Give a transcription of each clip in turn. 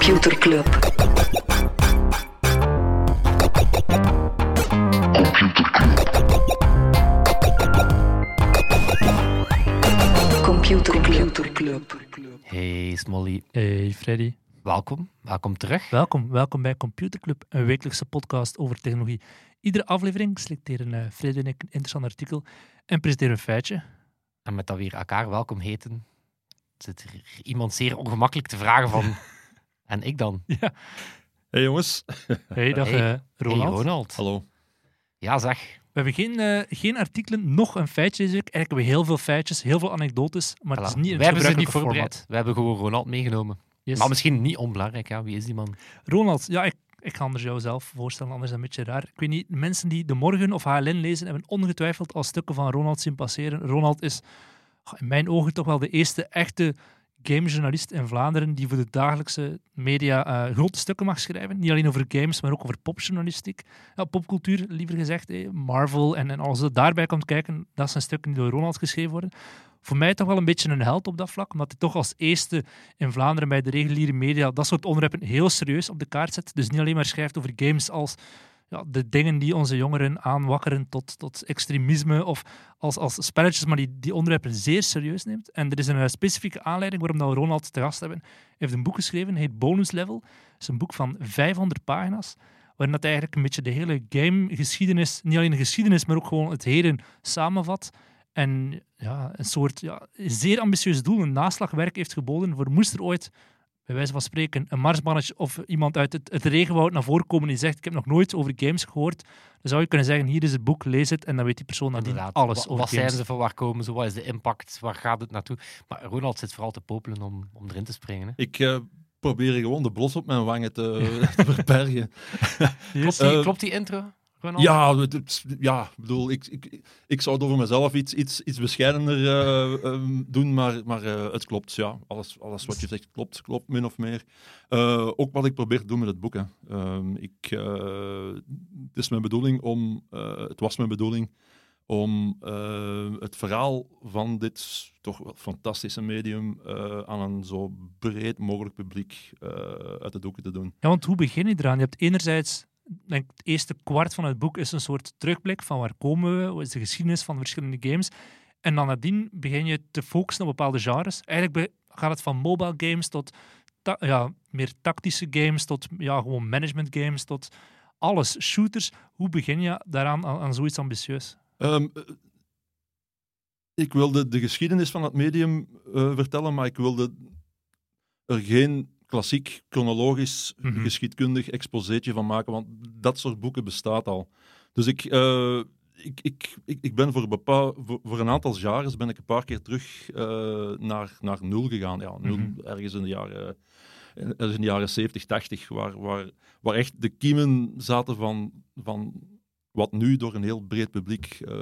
Computer Club. Computer Club. Hey Smolly, Hey Freddy, welkom. Welkom terug. welkom. Welkom bij Computer Club, een wekelijkse podcast over technologie. Iedere aflevering selecteren eh, Freddy en ik een interessant artikel en presenteren een feitje. En met dat weer elkaar welkom heten, zit er iemand zeer ongemakkelijk te vragen van... en ik dan? Ja. Hey jongens. Hey, dag Hey. eh, Ronald. Hey Ronald. Hallo. Ja zeg, We hebben geen, eh, geen artikelen, nog een feitje deze week. Eigenlijk hebben we heel veel feitjes, heel veel anekdotes, maar het Voilà. is niet in we het hebben ze niet gebruikelijke voorbereid. format. We hebben gewoon Ronald meegenomen. Yes. Maar misschien niet onbelangrijk, ja. Wie is die man? Ronald, ja, ik, ik ga anders jou zelf voorstellen, anders is dat een beetje raar. Ik weet niet, mensen die De Morgen of HLN lezen, hebben ongetwijfeld al stukken van Ronald zien passeren. Ronald is in mijn ogen toch wel de eerste echte gamejournalist in Vlaanderen die voor de dagelijkse media eh, grote stukken mag schrijven. Niet alleen over games, maar ook over popjournalistiek. Ja, popcultuur, liever gezegd. Marvel en, en als het daarbij komt kijken, dat zijn stukken die door Ronald geschreven worden. Voor mij toch wel een beetje een held op dat vlak, omdat hij toch als eerste in Vlaanderen bij de reguliere media dat soort onderwerpen heel serieus op de kaart zet. Dus niet alleen maar schrijft over games als ja, de dingen die onze jongeren aanwakkeren tot, tot extremisme of als, als spelletjes, maar die, die onderwerpen zeer serieus neemt. En er is een eh, specifieke aanleiding waarom we Ronald te gast hebben. Hij heeft een boek geschreven, heet Bonus Level. Het is een boek van 500 pagina's, waarin dat eigenlijk een beetje de hele gamegeschiedenis, niet alleen de geschiedenis, maar ook gewoon het heden samenvat. En ja, een soort ja, zeer ambitieus doel, een naslagwerk heeft geboden voor moest er ooit bij wijze van spreken, een marsmannetje of iemand uit het, het regenwoud naar voren komen die zegt, ik heb nog nooit over games gehoord, dan zou je kunnen zeggen, hier is het boek, lees het, en dan weet die persoon nadien Inderdaad. alles Wa- over Wat games. zijn ze, van waar komen ze, wat is de impact, waar gaat het naartoe? Maar Ronald zit vooral te popelen om, om erin te springen. Hè. Ik eh, probeer gewoon de blos op mijn wangen te, te verbergen. Klopt, die, Eh, klopt die intro, Ja, het- ja, ik bedoel, ik, ik, ik zou het over mezelf iets, iets, iets bescheidener eh, ehm, doen, maar, maar eh, het klopt, ja. Alles, alles wat je zegt klopt, klopt min of meer. Eh, ook wat ik probeer te doen met het boek. Hè. Ehm, ik, het is mijn bedoeling om, het was mijn bedoeling om het verhaal van dit toch wel fantastische medium aan een zo breed mogelijk publiek uit de doeken te doen. Ja, want hoe begin je eraan? Je hebt enerzijds, denk, het eerste kwart van het boek is een soort terugblik van waar komen we, wat is de geschiedenis van de verschillende games. En dan nadien begin je te focussen op bepaalde genres. Eigenlijk gaat het van mobile games tot ja, meer tactische games, tot ja, gewoon management games, tot alles. Shooters. Hoe begin je daaraan aan, aan zoiets ambitieus? Ehm, eh, ik wilde de geschiedenis van het medium eh, vertellen, maar ik wilde er geen klassiek, chronologisch, Mhm. geschiedkundig exposeetje van maken, want dat soort boeken bestaat al. Dus ik, eh, ik, ik, ik, ik ben voor, bepaal, voor, voor een aantal jaren ben ik een paar keer terug eh, naar, naar nul gegaan. Ja, nul, Mhm. ergens in de jaren, ergens in de jaren 70, 80, waar, waar, waar echt de kiemen zaten van, van wat nu door een heel breed publiek eh,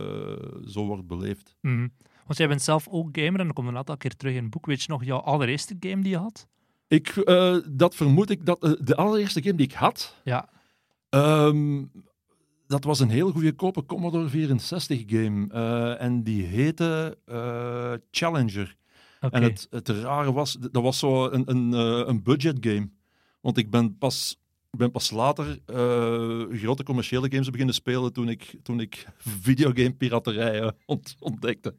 zo wordt beleefd. Mhm. Want jij bent zelf ook gamer en dan komt een aantal keer terug in het boek. Weet je nog jouw allereerste game die je had? Ik, eh, dat vermoed ik, dat eh, de allereerste game die ik had, Ja. ehm, dat was een heel goedkope Commodore 64 game. eh, en die heette Challenger. En het, het rare was, dat was zo een, een, een budget game. Want ik ben pas, ik ben pas later grote commerciële games beginnen spelen toen ik, toen ik videogame piraterij eh, ont- ontdekte.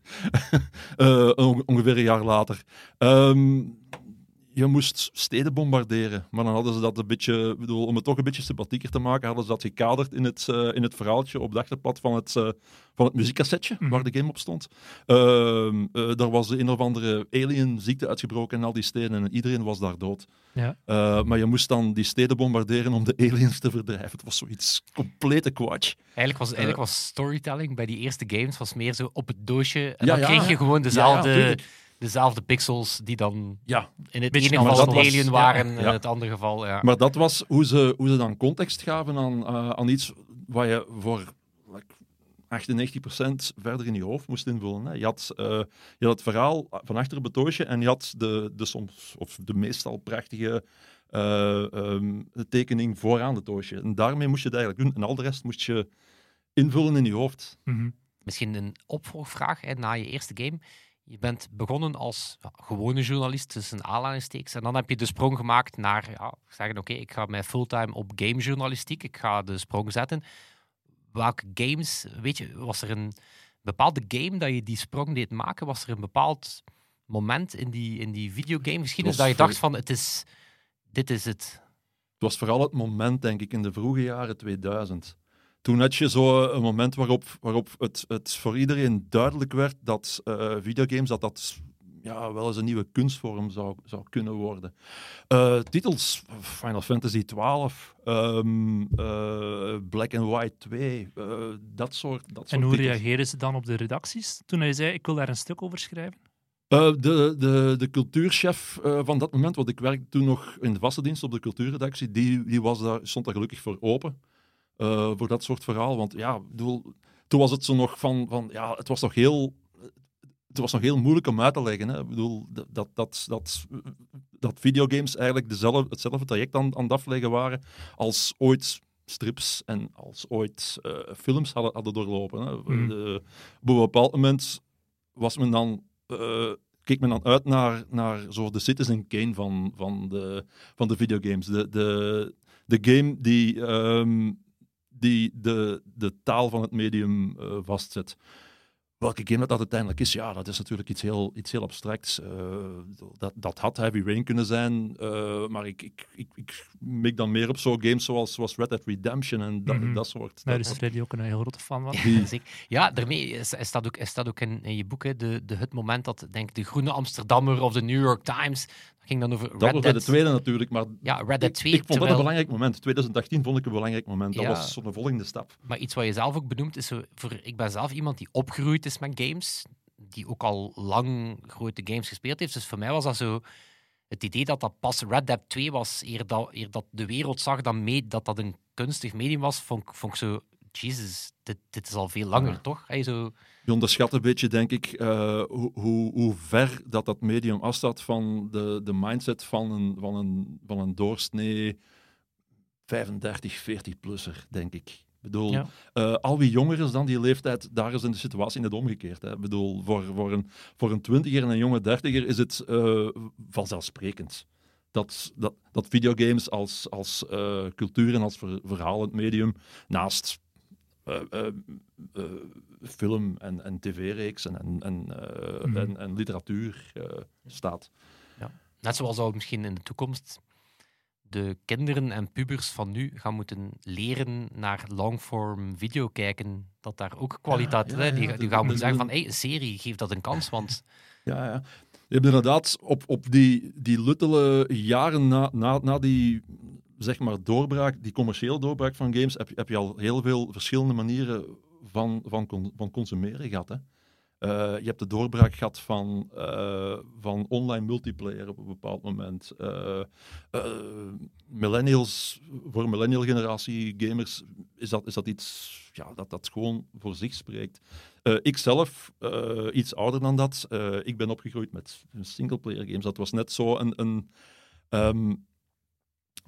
On- ongeveer een jaar later. Ehm, je moest steden bombarderen, maar dan hadden ze dat een beetje, ik bedoel, om het toch een beetje sympathieker te maken, hadden ze dat gekaderd in het, eh, in het verhaaltje op het achterpad van het, eh, van het muziekcassetje Mhm. waar de game op stond. Ehm eh, daar was een of andere alien-ziekte uitgebroken in al die steden en iedereen was daar dood. Ja. Eh, maar je moest dan die steden bombarderen om de aliens te verdrijven. Het was zoiets complete kwatsch. Eigenlijk was, eigenlijk was storytelling bij die eerste games was meer zo op het doosje. En Ja, dan ja. kreeg je gewoon dezelfde, Ja, ja, tuurlijk. Dezelfde pixels die dan Ja, in het ene geval was- alien ja. waren, in het andere geval... Ja. Maar dat was hoe ze, hoe ze dan context gaven aan, eh, aan iets waar je voor like, 98% verder in je hoofd moest invullen. Hè. Je, had, eh, je had het verhaal van achter op het doosje en je had de, de soms, of de meestal prachtige eh, ehm, tekening vooraan het doosje. En daarmee moest je het eigenlijk doen. En al de rest moest je invullen in je hoofd. Mhm. Misschien een opvolgvraag hè, na je eerste game. Je bent begonnen als ja, gewone journalist, tussen aanhalingstekens. En dan heb je de sprong gemaakt naar ja, zeggen: Oké, ik ga mij fulltime op gamejournalistiek. Ik ga de sprong zetten. Welke games, weet je, was er een bepaalde game dat je die sprong deed maken? Was er een bepaald moment in die, in die videogamegeschiedenis dat je dacht: van het is, dit is het? Het was vooral het moment, denk ik, in de vroege jaren 2000. Toen had je zo een moment waarop, waarop het, het voor iedereen duidelijk werd dat eh, videogames dat dat ja, wel eens een nieuwe kunstvorm zou, zou kunnen worden. Eh, titels, Final Fantasy XII, ehm, eh, Black and White 2, eh, dat soort, dat soort En hoe titels. reageerden ze dan op de redacties toen hij zei: Ik wil daar een stuk over schrijven? De, de, de cultuurchef van dat moment, want ik werkte toen nog in de vaste dienst op de cultuurredactie, die, die was daar, stond daar gelukkig voor open. Eh, voor dat soort verhaal. Want ja, ik bedoel, toen was het zo nog van, van ja, het was nog heel, het was nog heel moeilijk om uit te leggen. Hè. Ik bedoel, dat, dat, dat, dat, videogames eigenlijk dezelfde, hetzelfde traject aan, aan het afleggen waren als ooit strips en als ooit eh, films hadden, hadden doorlopen. Hè. Mhm. De- op een bepaald moment was men dan, eh, keek men dan uit naar, naar de Citizen Kane van, van, de, van de videogames. De, de, de game die, ehm, die de, de taal van het medium eh, vastzet. Welke game dat, dat uiteindelijk is, ja, dat is natuurlijk iets heel, iets heel abstracts. Eh, dat, dat had Heavy Rain kunnen zijn, eh, maar ik, ik, ik, ik mik dan meer op zo games zoals, zoals Red Dead Redemption en dat, Mhm. dat soort. Daar dat- is Freddy ook een heel grote fan van. die-. Ja, daarmee is, is dat ook, is dat ook in, in je boek, hè, de, de, het moment dat denk ik, de Groene Amsterdammer of de New York Times, dat ging dan over dat Red was bij de tweede natuurlijk, maar ja, Red Dead 2. ik vond dat een belangrijk moment. 2018 vond ik een belangrijk moment. Dat was zo'n volgende stap. Maar iets wat je zelf ook benoemt, is voor, ik ben zelf iemand die opgegroeid is met games, die ook al lang grote games gespeeld heeft. Dus voor mij was dat zo het idee dat dat pas Red Dead 2 was, eer dat, eer dat de wereld zag dat, mee, dat dat een kunstig medium was, vond, vond ik zo, Jesus, dit, dit is al veel langer, Ja. toch? Hey, zo, Je onderschat een beetje, denk ik, eh, hoe, hoe, hoe ver dat, dat medium afstaat van de, de mindset van een, van een, van een doorsnee 35, 40-plusser, denk ik. Ik bedoel, Ja. eh, al wie jonger is dan die leeftijd, daar is in de situatie net omgekeerd. Hè. Ik bedoel, voor, voor, een, voor een twintiger en een jonge dertiger is het eh, vanzelfsprekend. Dat, dat, dat videogames als, als eh, cultuur en als ver, verhalend medium naast eh, eh, eh, film en, en tv-reeks en, en, en, Mhm. en, en literatuur staat. net zoals we misschien in de toekomst de kinderen en pubers van nu gaan moeten leren naar longform video kijken, dat daar ook kwaliteit ja, hè, Die, ja, gaan moeten zeggen van, hey, serie, geef dat een kans, want Ja, ja. Je hebt inderdaad op, op die, die luttele jaren na, na, na die zeg maar doorbraak, die commerciële doorbraak van games, heb, je- heb je al heel veel verschillende manieren van, van, van consumeren gehad. Hè? Eh, je hebt de doorbraak gehad van, eh, van online multiplayer op een bepaald moment. Eh, millennials, voor millennial generatie gamers, is dat, is dat iets ja, dat, dat gewoon voor zich spreekt. Ik zelf, iets ouder dan dat, ik ben opgegroeid met singleplayer games. Dat was net zo een, een, ehm,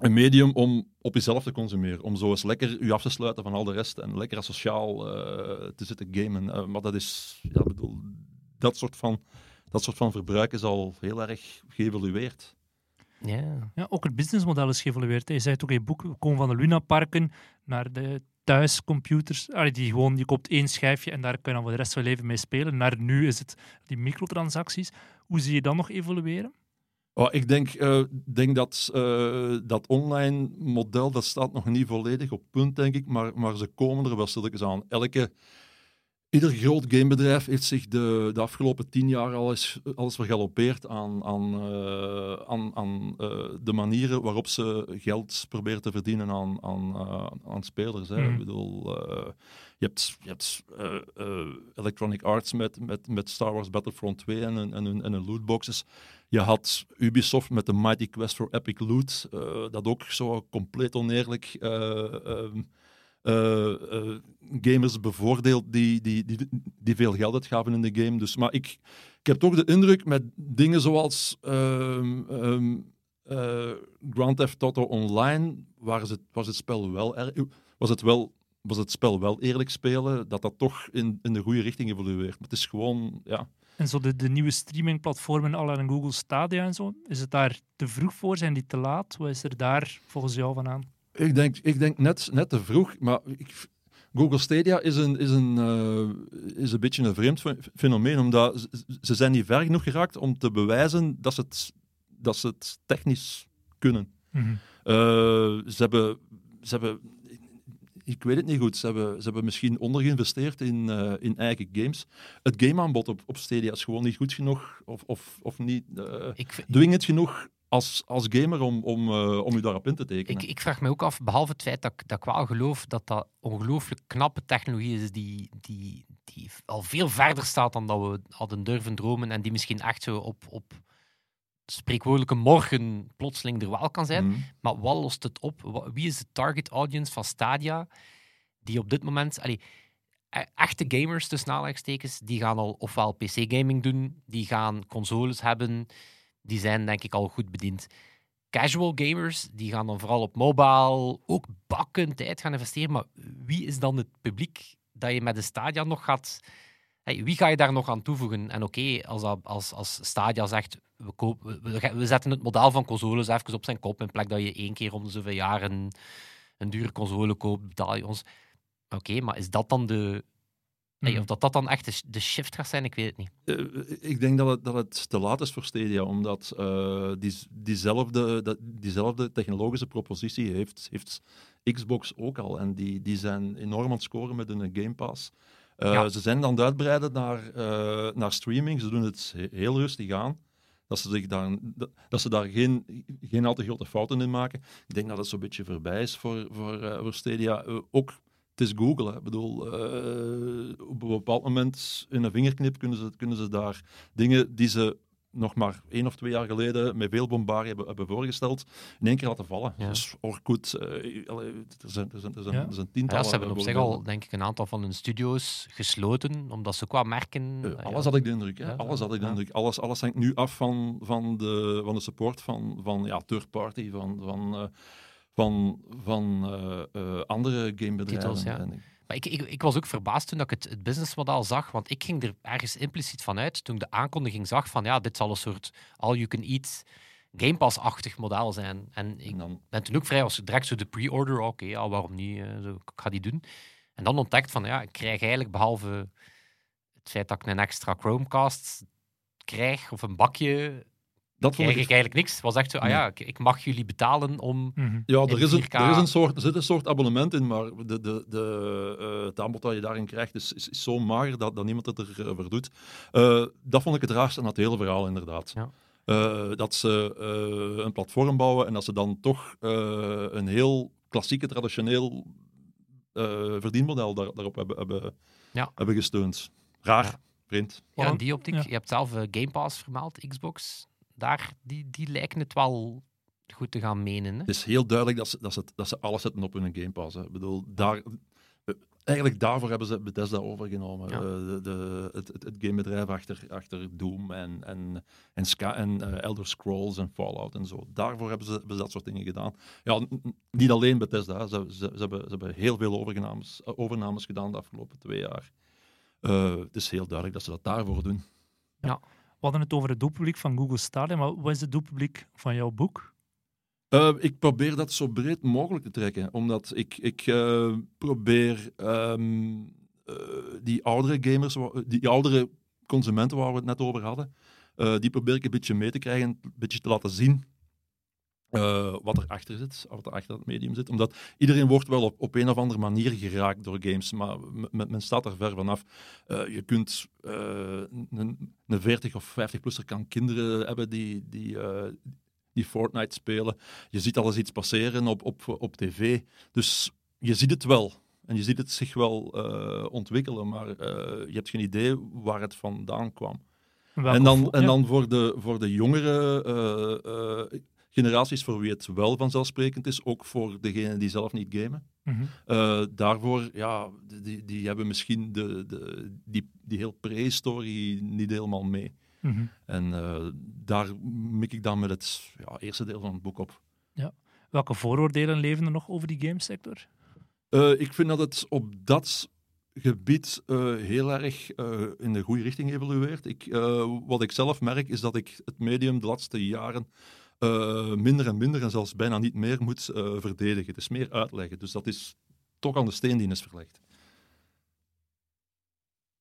een medium om op jezelf te consumeren. Om zo eens lekker je af te sluiten van al de rest en lekker asociaal eh te zitten gamen. Eh, maar dat is, ja, bedoel, dat soort, van, dat soort van verbruik is al heel erg geëvolueerd. ja. Ja, ook het businessmodel is geëvolueerd. Je zei het ook in je boek, we komen van de Luna-parken naar de thuiscomputers. Allee, die gewoon, je koopt één schijfje en daar kun je dan voor de rest van je leven mee spelen. Naar nu is het die microtransacties. Hoe zie je dat nog evolueren? Oh, ik denk, eh, denk dat eh, dat online model, dat staat nog niet volledig op punt, denk ik, maar, maar ze komen er wel stilletjes aan. Elke, ieder groot gamebedrijf heeft zich de, de afgelopen tien jaar al eens, al eens vergalopeerd aan, aan, eh, aan, aan eh, de manieren waarop ze geld proberen te verdienen aan, aan, eh, aan spelers. Hè. Mhm. Ik bedoel, je hebt, je hebt Electronic Arts met, met, met Star Wars Battlefront 2 en, een- en, hun- en hun lootboxes. Je had Ubisoft met de Mighty Quest for Epic Loot, dat ook zo compleet oneerlijk eh, gamers bevoordeeld die, die, die, die veel geld uitgaven in de game. Dus, maar ik, heb toch de indruk met dingen zoals ehm, ehm, eh, Grand Theft Auto Online, waar was het spel wel was het wel was het spel wel eerlijk spelen, dat dat toch in, in de goede richting evolueert. Maar het is gewoon, ja, En zo de, de nieuwe streamingplatformen, alle en Google Stadia en zo, is het daar te vroeg voor? Zijn die te laat? Wat is er daar volgens jou van aan? Ik denk, ik denk net, net te vroeg, maar ik, Google Stadia is een, is, een, eh, is een beetje een vreemd fe- fenomeen, omdat ze- zijn niet ver genoeg geraakt om te bewijzen dat ze het, dat ze het technisch kunnen. Mhm. Eh, ze, hebben, ze hebben, ik weet het niet goed, ze hebben, ze hebben misschien ondergeïnvesteerd in, eh, in eigen games. Het gameaanbod op, op Stadia is gewoon niet goed genoeg, of, of, of niet Ik, vind- dwingend genoeg als, als gamer om, om, eh, om u daarop in te tekenen. ik, ik vraag me ook af, behalve het feit dat, ik- dat ik wel geloof dat dat ongelooflijk knappe technologie is die, die, die al veel verder staat dan dat we hadden durven dromen en die misschien echt zo op, op spreekwoordelijke morgen plotseling er wel kan zijn. Mhm. Maar wat lost het op? Wie is de target audience van Stadia die op dit moment... Allee, e- echte gamers, tussen aanhalingstekens, die gaan al ofwel PC-gaming doen, die gaan consoles hebben, die zijn denk ik al goed bediend. Casual gamers, die gaan dan vooral op mobile ook bakken tijd gaan investeren. Maar wie is dan het publiek dat je met de Stadia nog gaat... Wie ga je daar nog aan toevoegen? En oké, als, als, als Stadia zegt, we, we, zetten het model van consoles even op zijn kop, in plek dat je één keer om de zoveel jaar een dure console koopt, betaal je ons. Oké, maar is dat dan de... hey, Mhm. of dat dat dan echt de, sh- de shift gaat zijn, ik weet het niet. Eh, ik denk dat het, dat het te laat is voor Stadia, omdat eh, die, diezelfde, dat, diezelfde technologische propositie heeft, heeft Xbox ook al. En die, die zijn enorm aan het scoren met hun Game Pass. Eh, Ja. Ze zijn aan het uitbreiden naar, eh, naar streaming. Ze doen het he- heel rustig aan. Dat ze, zich daar, dat- dat ze daar geen, geen al te grote fouten in maken. Ik denk dat het zo'n beetje voorbij is voor, voor, voor Stadia. Ook, is Google. Ik bedoel, eh, op een bepaald moment in een vingerknip kunnen ze, kunnen ze daar dingen die ze nog maar één of twee jaar geleden met veel bombardie hebben, hebben voorgesteld, in één keer laten vallen. Ja. Dus Orkut, eh, allee, er zijn, er zijn, er zijn, Ja. er zijn Ja, tientallen ze hebben op zich al, denk ik, een aantal van hun studio's gesloten, omdat ze qua merken... Eh, alles had ik de indruk. Hè? Alles had ik de indruk. Alles, alles hangt nu af van, van, de, van de support van, van ja, third party, van, van, eh, van, van eh, eh, andere gamebedrijven. Titels, ja. Maar ik, ik, ik was ook verbaasd toen ik het, het businessmodel zag, want ik ging er ergens impliciet van uit toen ik de aankondiging zag van ja, dit zal een soort all-you-can-eat Game Pass-achtig model zijn. En ik en dan, ben toen ook vrij, was direct zo de pre-order, oké, ja, waarom niet, eh, zo, ik ga die doen. En dan ontdekt van ja, ik krijg eigenlijk behalve het feit dat ik een extra Chromecast krijg of een bakje, dat vond ik ik eigenlijk niks. Het was echt zo, ah ja, ik, ik mag jullie betalen om... Mhm. Ja, er, is een, 4K. er, is een soort, er zit een soort abonnement in, maar de, de, de, eh, het aanbod dat je daarin krijgt is, is, is zo mager dat, dat niemand het ervoor doet. Eh, dat vond ik het raarste aan het hele verhaal, inderdaad. Ja. Eh, dat ze eh, een platform bouwen en dat ze dan toch eh, een heel klassieke, traditioneel eh, verdienmodel daar, daarop hebben, hebben, Ja. hebben gesteund. Raar, Ja. vreemd. Ja, in die optiek, ja. je hebt zelf eh, Game Pass vermeld, Xbox. Daar, die, die lijken het wel goed te gaan menen. Hè? Het is heel duidelijk dat ze, dat ze, dat ze alles zetten op hun Game Pass. Hè. Ik bedoel, daar, eh, eigenlijk daarvoor hebben ze Bethesda overgenomen. Ja. Eh, de, de, het, het, het gamebedrijf achter, achter Doom en, en, en, Ska, en eh, Elder Scrolls en Fallout en zo. Daarvoor hebben ze, hebben ze dat soort dingen gedaan. Ja, niet alleen Bethesda. Ze, ze, ze, hebben, ze hebben heel veel overnames, overnames gedaan de afgelopen twee jaar. Het is heel duidelijk dat ze dat daarvoor doen. We hadden het over het doelpubliek van Google Stadia, maar wat is het doelpubliek van jouw boek? Eh, ik probeer dat zo breed mogelijk te trekken, omdat ik, ik eh, probeer ehm, eh, die oudere gamers, die oudere consumenten waar we het net over hadden, die probeer ik een beetje mee te krijgen, een beetje te laten zien eh, wat er achter zit, wat er achter het medium zit. Omdat iedereen wordt wel op, op een of andere manier geraakt door games, maar men, men staat er ver vanaf. Eh, je kunt eh, een, een 40 of 50-plusser kan kinderen hebben die, die, die Fortnite spelen. Je ziet alles iets passeren op, op, op tv. Dus je ziet het wel. En je ziet het zich wel ontwikkelen, maar je hebt geen idee waar het vandaan kwam. Welke En dan, en dan voor, de, voor de jongere eh, generaties, voor wie het wel vanzelfsprekend is, ook voor degenen die zelf niet gamen. Mhm. Eh, daarvoor, ja, die, die hebben misschien de, de, die, die heel prehistorie niet helemaal mee. Mhm. En eh, daar mik ik dan met het ja, eerste deel van het boek op. Welke vooroordelen leven er nog over die gamesector? Eh, ik vind dat het op dat gebied heel erg in de goede richting evolueert. Ik, wat ik zelf merk, is dat ik het medium de laatste jaren eh, minder en minder en zelfs bijna niet meer moet eh, verdedigen. Het is meer uitleggen. Dus dat is toch aan de steen die is verlegd.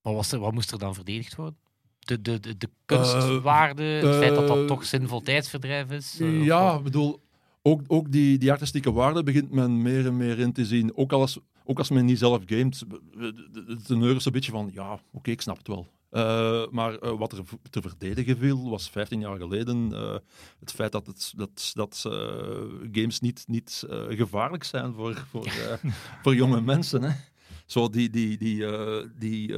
Was er, wat moest er dan verdedigd worden? De, de, de, de kunstwaarde, het feit dat dat eh, toch zinvol tijdsverdrijf is? eh, ja, ik bedoel, ook, ook die, die artistieke waarde begint men meer en meer in te zien. Ook, als, ook als men niet zelf gamet, de teneur is een beetje van, ja, oké, ik snap het wel. Eh, maar eh, wat er te verdedigen viel, was 15 jaar geleden eh, het feit dat, het, dat, dat games niet, niet gevaarlijk zijn voor, voor, voor jonge mensen. Hè. Zo die, die, die, die,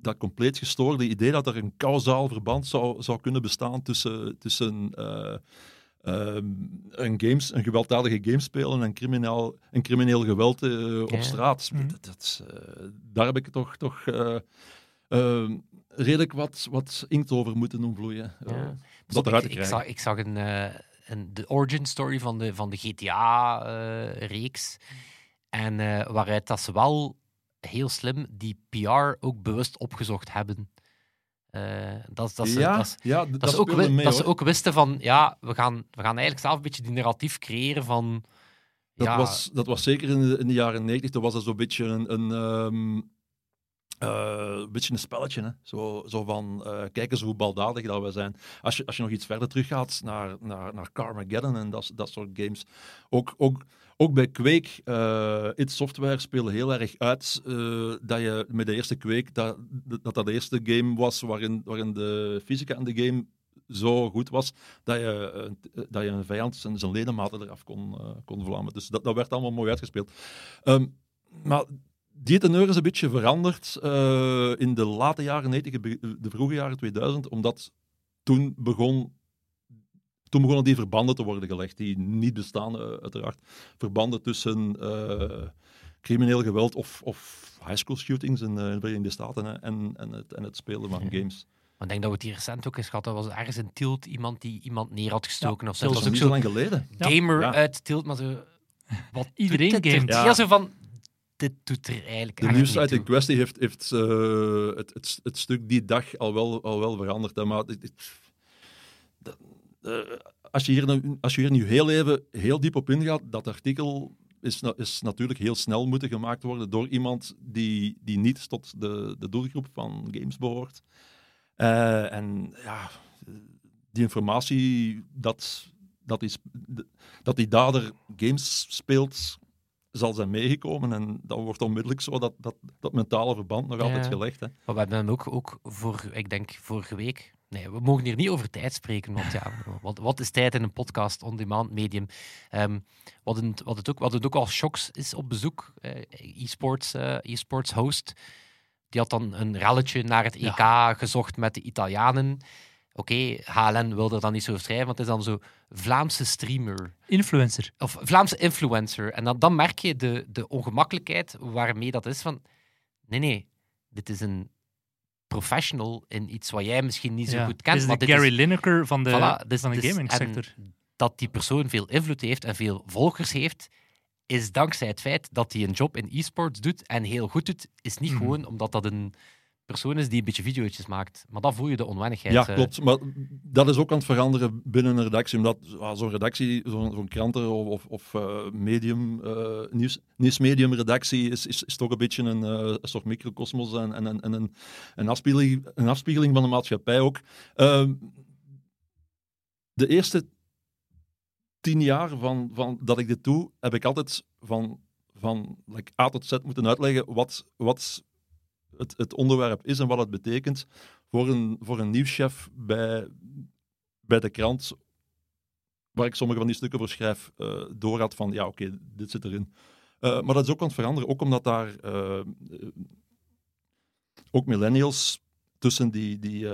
dat compleet gestoorde idee dat er een kausaal verband zou, zou kunnen bestaan tussen, tussen eh, ehm, een, games, een gewelddadige game spelen en crimineel, en crimineel geweld op straat. Mhm. Dat, dat, daar heb ik toch, toch eh, eh, redelijk wat, wat inkt over moeten doen vloeien. eh, Ja. dat op, eruit ik, te ik, krijgen. zag, ik zag een, eh, een, de origin story van de, van de GTA-reeks. en eh, waaruit dat ze wel heel slim die PR ook bewust opgezocht hebben. Dat, dat, ze, ja, dat, ze- ja, d- dat, dat ze ook, mee, dat ze ook wisten van, ja, we gaan, we gaan eigenlijk zelf een beetje die narratief creëren van... Dat, ja, was, dat was zeker in de, in de jaren negentig. Dat was dat zo'n beetje een, een, ehm, eh, een beetje een spelletje. Hè? Zo, zo van, eh, kijk eens hoe baldadig dat we zijn. Als je, als je nog iets verder teruggaat naar, naar, naar Carmageddon en dat, dat soort games. Ook, ook, ook bij Quake, eh id Software speelde heel erg uit eh, dat je met de eerste Quake, dat, dat dat de eerste game was waarin, waarin de fysica in de game zo goed was dat je, eh, dat je een vijand zijn, zijn ledematen eraf kon, eh, kon vlammen. Dus dat, dat werd allemaal mooi uitgespeeld. Ehm, maar die teneur is een beetje veranderd eh, in de late jaren 90, be- de vroege jaren 2000, omdat toen begon toen begonnen die verbanden te worden gelegd, die niet bestaan, eh, uiteraard. Verbanden tussen eh, crimineel geweld of, of high school shootings in, in de Verenigde Staten hè, en, en, het, en het spelen van Ja. games. Maar ik denk dat we het hier recent ook eens gehad hebben. Er was ergens in Tielt iemand die iemand neer had gestoken. of zo. Tilt Dat was ook zo lang geleden. Gamer Ja. uit Tielt, maar zo... Wat Iedereen er- gamet. Ja. Ja. zo van... Dit doet er eigenlijk De niet in toe. kwestie heeft, heeft eh, het, het, het stuk die dag al wel, al wel veranderd. Hè, maar dit- dit- dat- eh, als, je hier, nu- als je hier nu heel even heel diep op ingaat, dat artikel is, is natuurlijk heel snel moeten gemaakt worden door iemand die, die niet tot de, de doelgroep van games behoort. Eh, en ja, die informatie dat, dat, sp- dat die dader games speelt, zal zijn meegekomen. En dan wordt onmiddellijk zo dat, dat, dat mentale verband nog altijd gelegd. Hè. Maar we hebben hem ook, ook voor, ik denk vorige week. Nee, we mogen hier niet over tijd spreken, want ja, wat, wat is tijd in een podcast, on-demand medium? Ehm, wat, het, wat, het ook, wat het ook al shocks is op bezoek, eh, e-sports, eh, e-sports host, die had dan een relletje naar het EK gezocht met de Italianen. Oké, HLN wil er dan niet zo schrijven, want het is dan zo Vlaamse streamer Influencer. of Vlaamse influencer. En dan, dan merk je de, de ongemakkelijkheid waarmee dat is van... Nee, nee, dit is een professional in iets wat jij misschien niet zo Ja. goed kent. is maar de dit Gary is, Lineker van de, voilà, dus- van de dus- gaming sector. Dat die persoon veel invloed heeft en veel volgers heeft, is dankzij het feit dat hij een job in e-sports doet en heel goed doet, is niet Mhm. gewoon omdat dat een persoon is die een beetje video's maakt. Maar dan voel je de onwennigheid. Ja, eh. klopt. Maar dat is ook aan het veranderen binnen een redactie. Omdat ah, zo'n redactie, zo'n zo'n kranten- of, of, eh, medium, eh, nieuws, nieuwsmedium-redactie is, is, is toch een beetje een, een soort microcosmos en, en, en, en een, een, afspiegeling, een afspiegeling van de maatschappij ook. Ehm, de eerste tien jaar van, van dat ik dit doe, heb ik altijd van, van like A tot Z moeten uitleggen wat, wat het, het onderwerp is en wat het betekent voor een, voor een nieuwschef bij, bij de krant, waar ik sommige van die stukken voor schrijf, eh door had van, ja, oké, dit zit erin. Eh, maar dat is ook aan het veranderen, ook omdat daar eh, ook millennials tussen die, die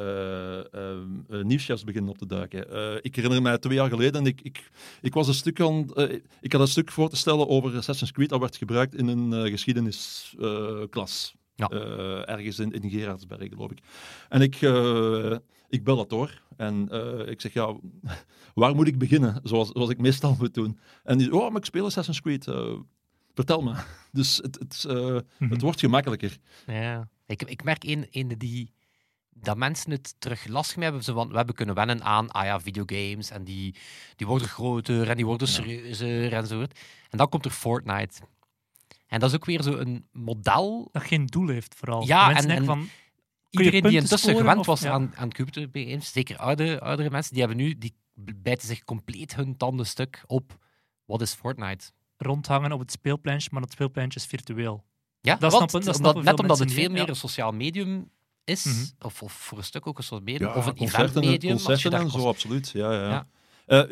nieuwschefs beginnen op te duiken. Ik herinner mij twee jaar geleden, ik, ik, ik, was een stuk aan, ik had een stuk voor te stellen over Assassin's Creed, dat werd gebruikt in een geschiedenisklas. Ja. Eh, ergens in, in Gerardsberg, geloof ik. En ik, eh, ik bel dat door. En eh, ik zeg, ja, waar moet ik beginnen? Zoals, zoals ik meestal moet doen. En die oh, maar ik speel Assassin's Creed. Vertel me. Dus het, het, Mhm. het wordt gemakkelijker. Ja. Ik, ik merk een, een die, dat mensen het terug lastig mee hebben. Van, we hebben kunnen wennen aan ah ja, videogames en die, die worden groter en die worden Ja. serieuzer enzovoort. En dan komt er Fortnite. En dat is ook weer zo een model. Dat geen doel heeft, vooral. Ja, De mensen en- van, Iedereen die intussen scoren gewend of- was ja. aan, aan computergames, zeker oude, oudere mensen, die hebben nu, die bijten zich compleet hun tanden stuk op wat is Fortnite. rondhangen op het speelpleintje, maar dat speelpleintje is virtueel. Ja, Dat want snappen- dat omdat- snappen net omdat het veel meer ja. een sociaal medium is, Mhm. of, of voor een stuk ook een soort medium, Ja, of een als je concerten en zo, absoluut. Ja, ja. Ja.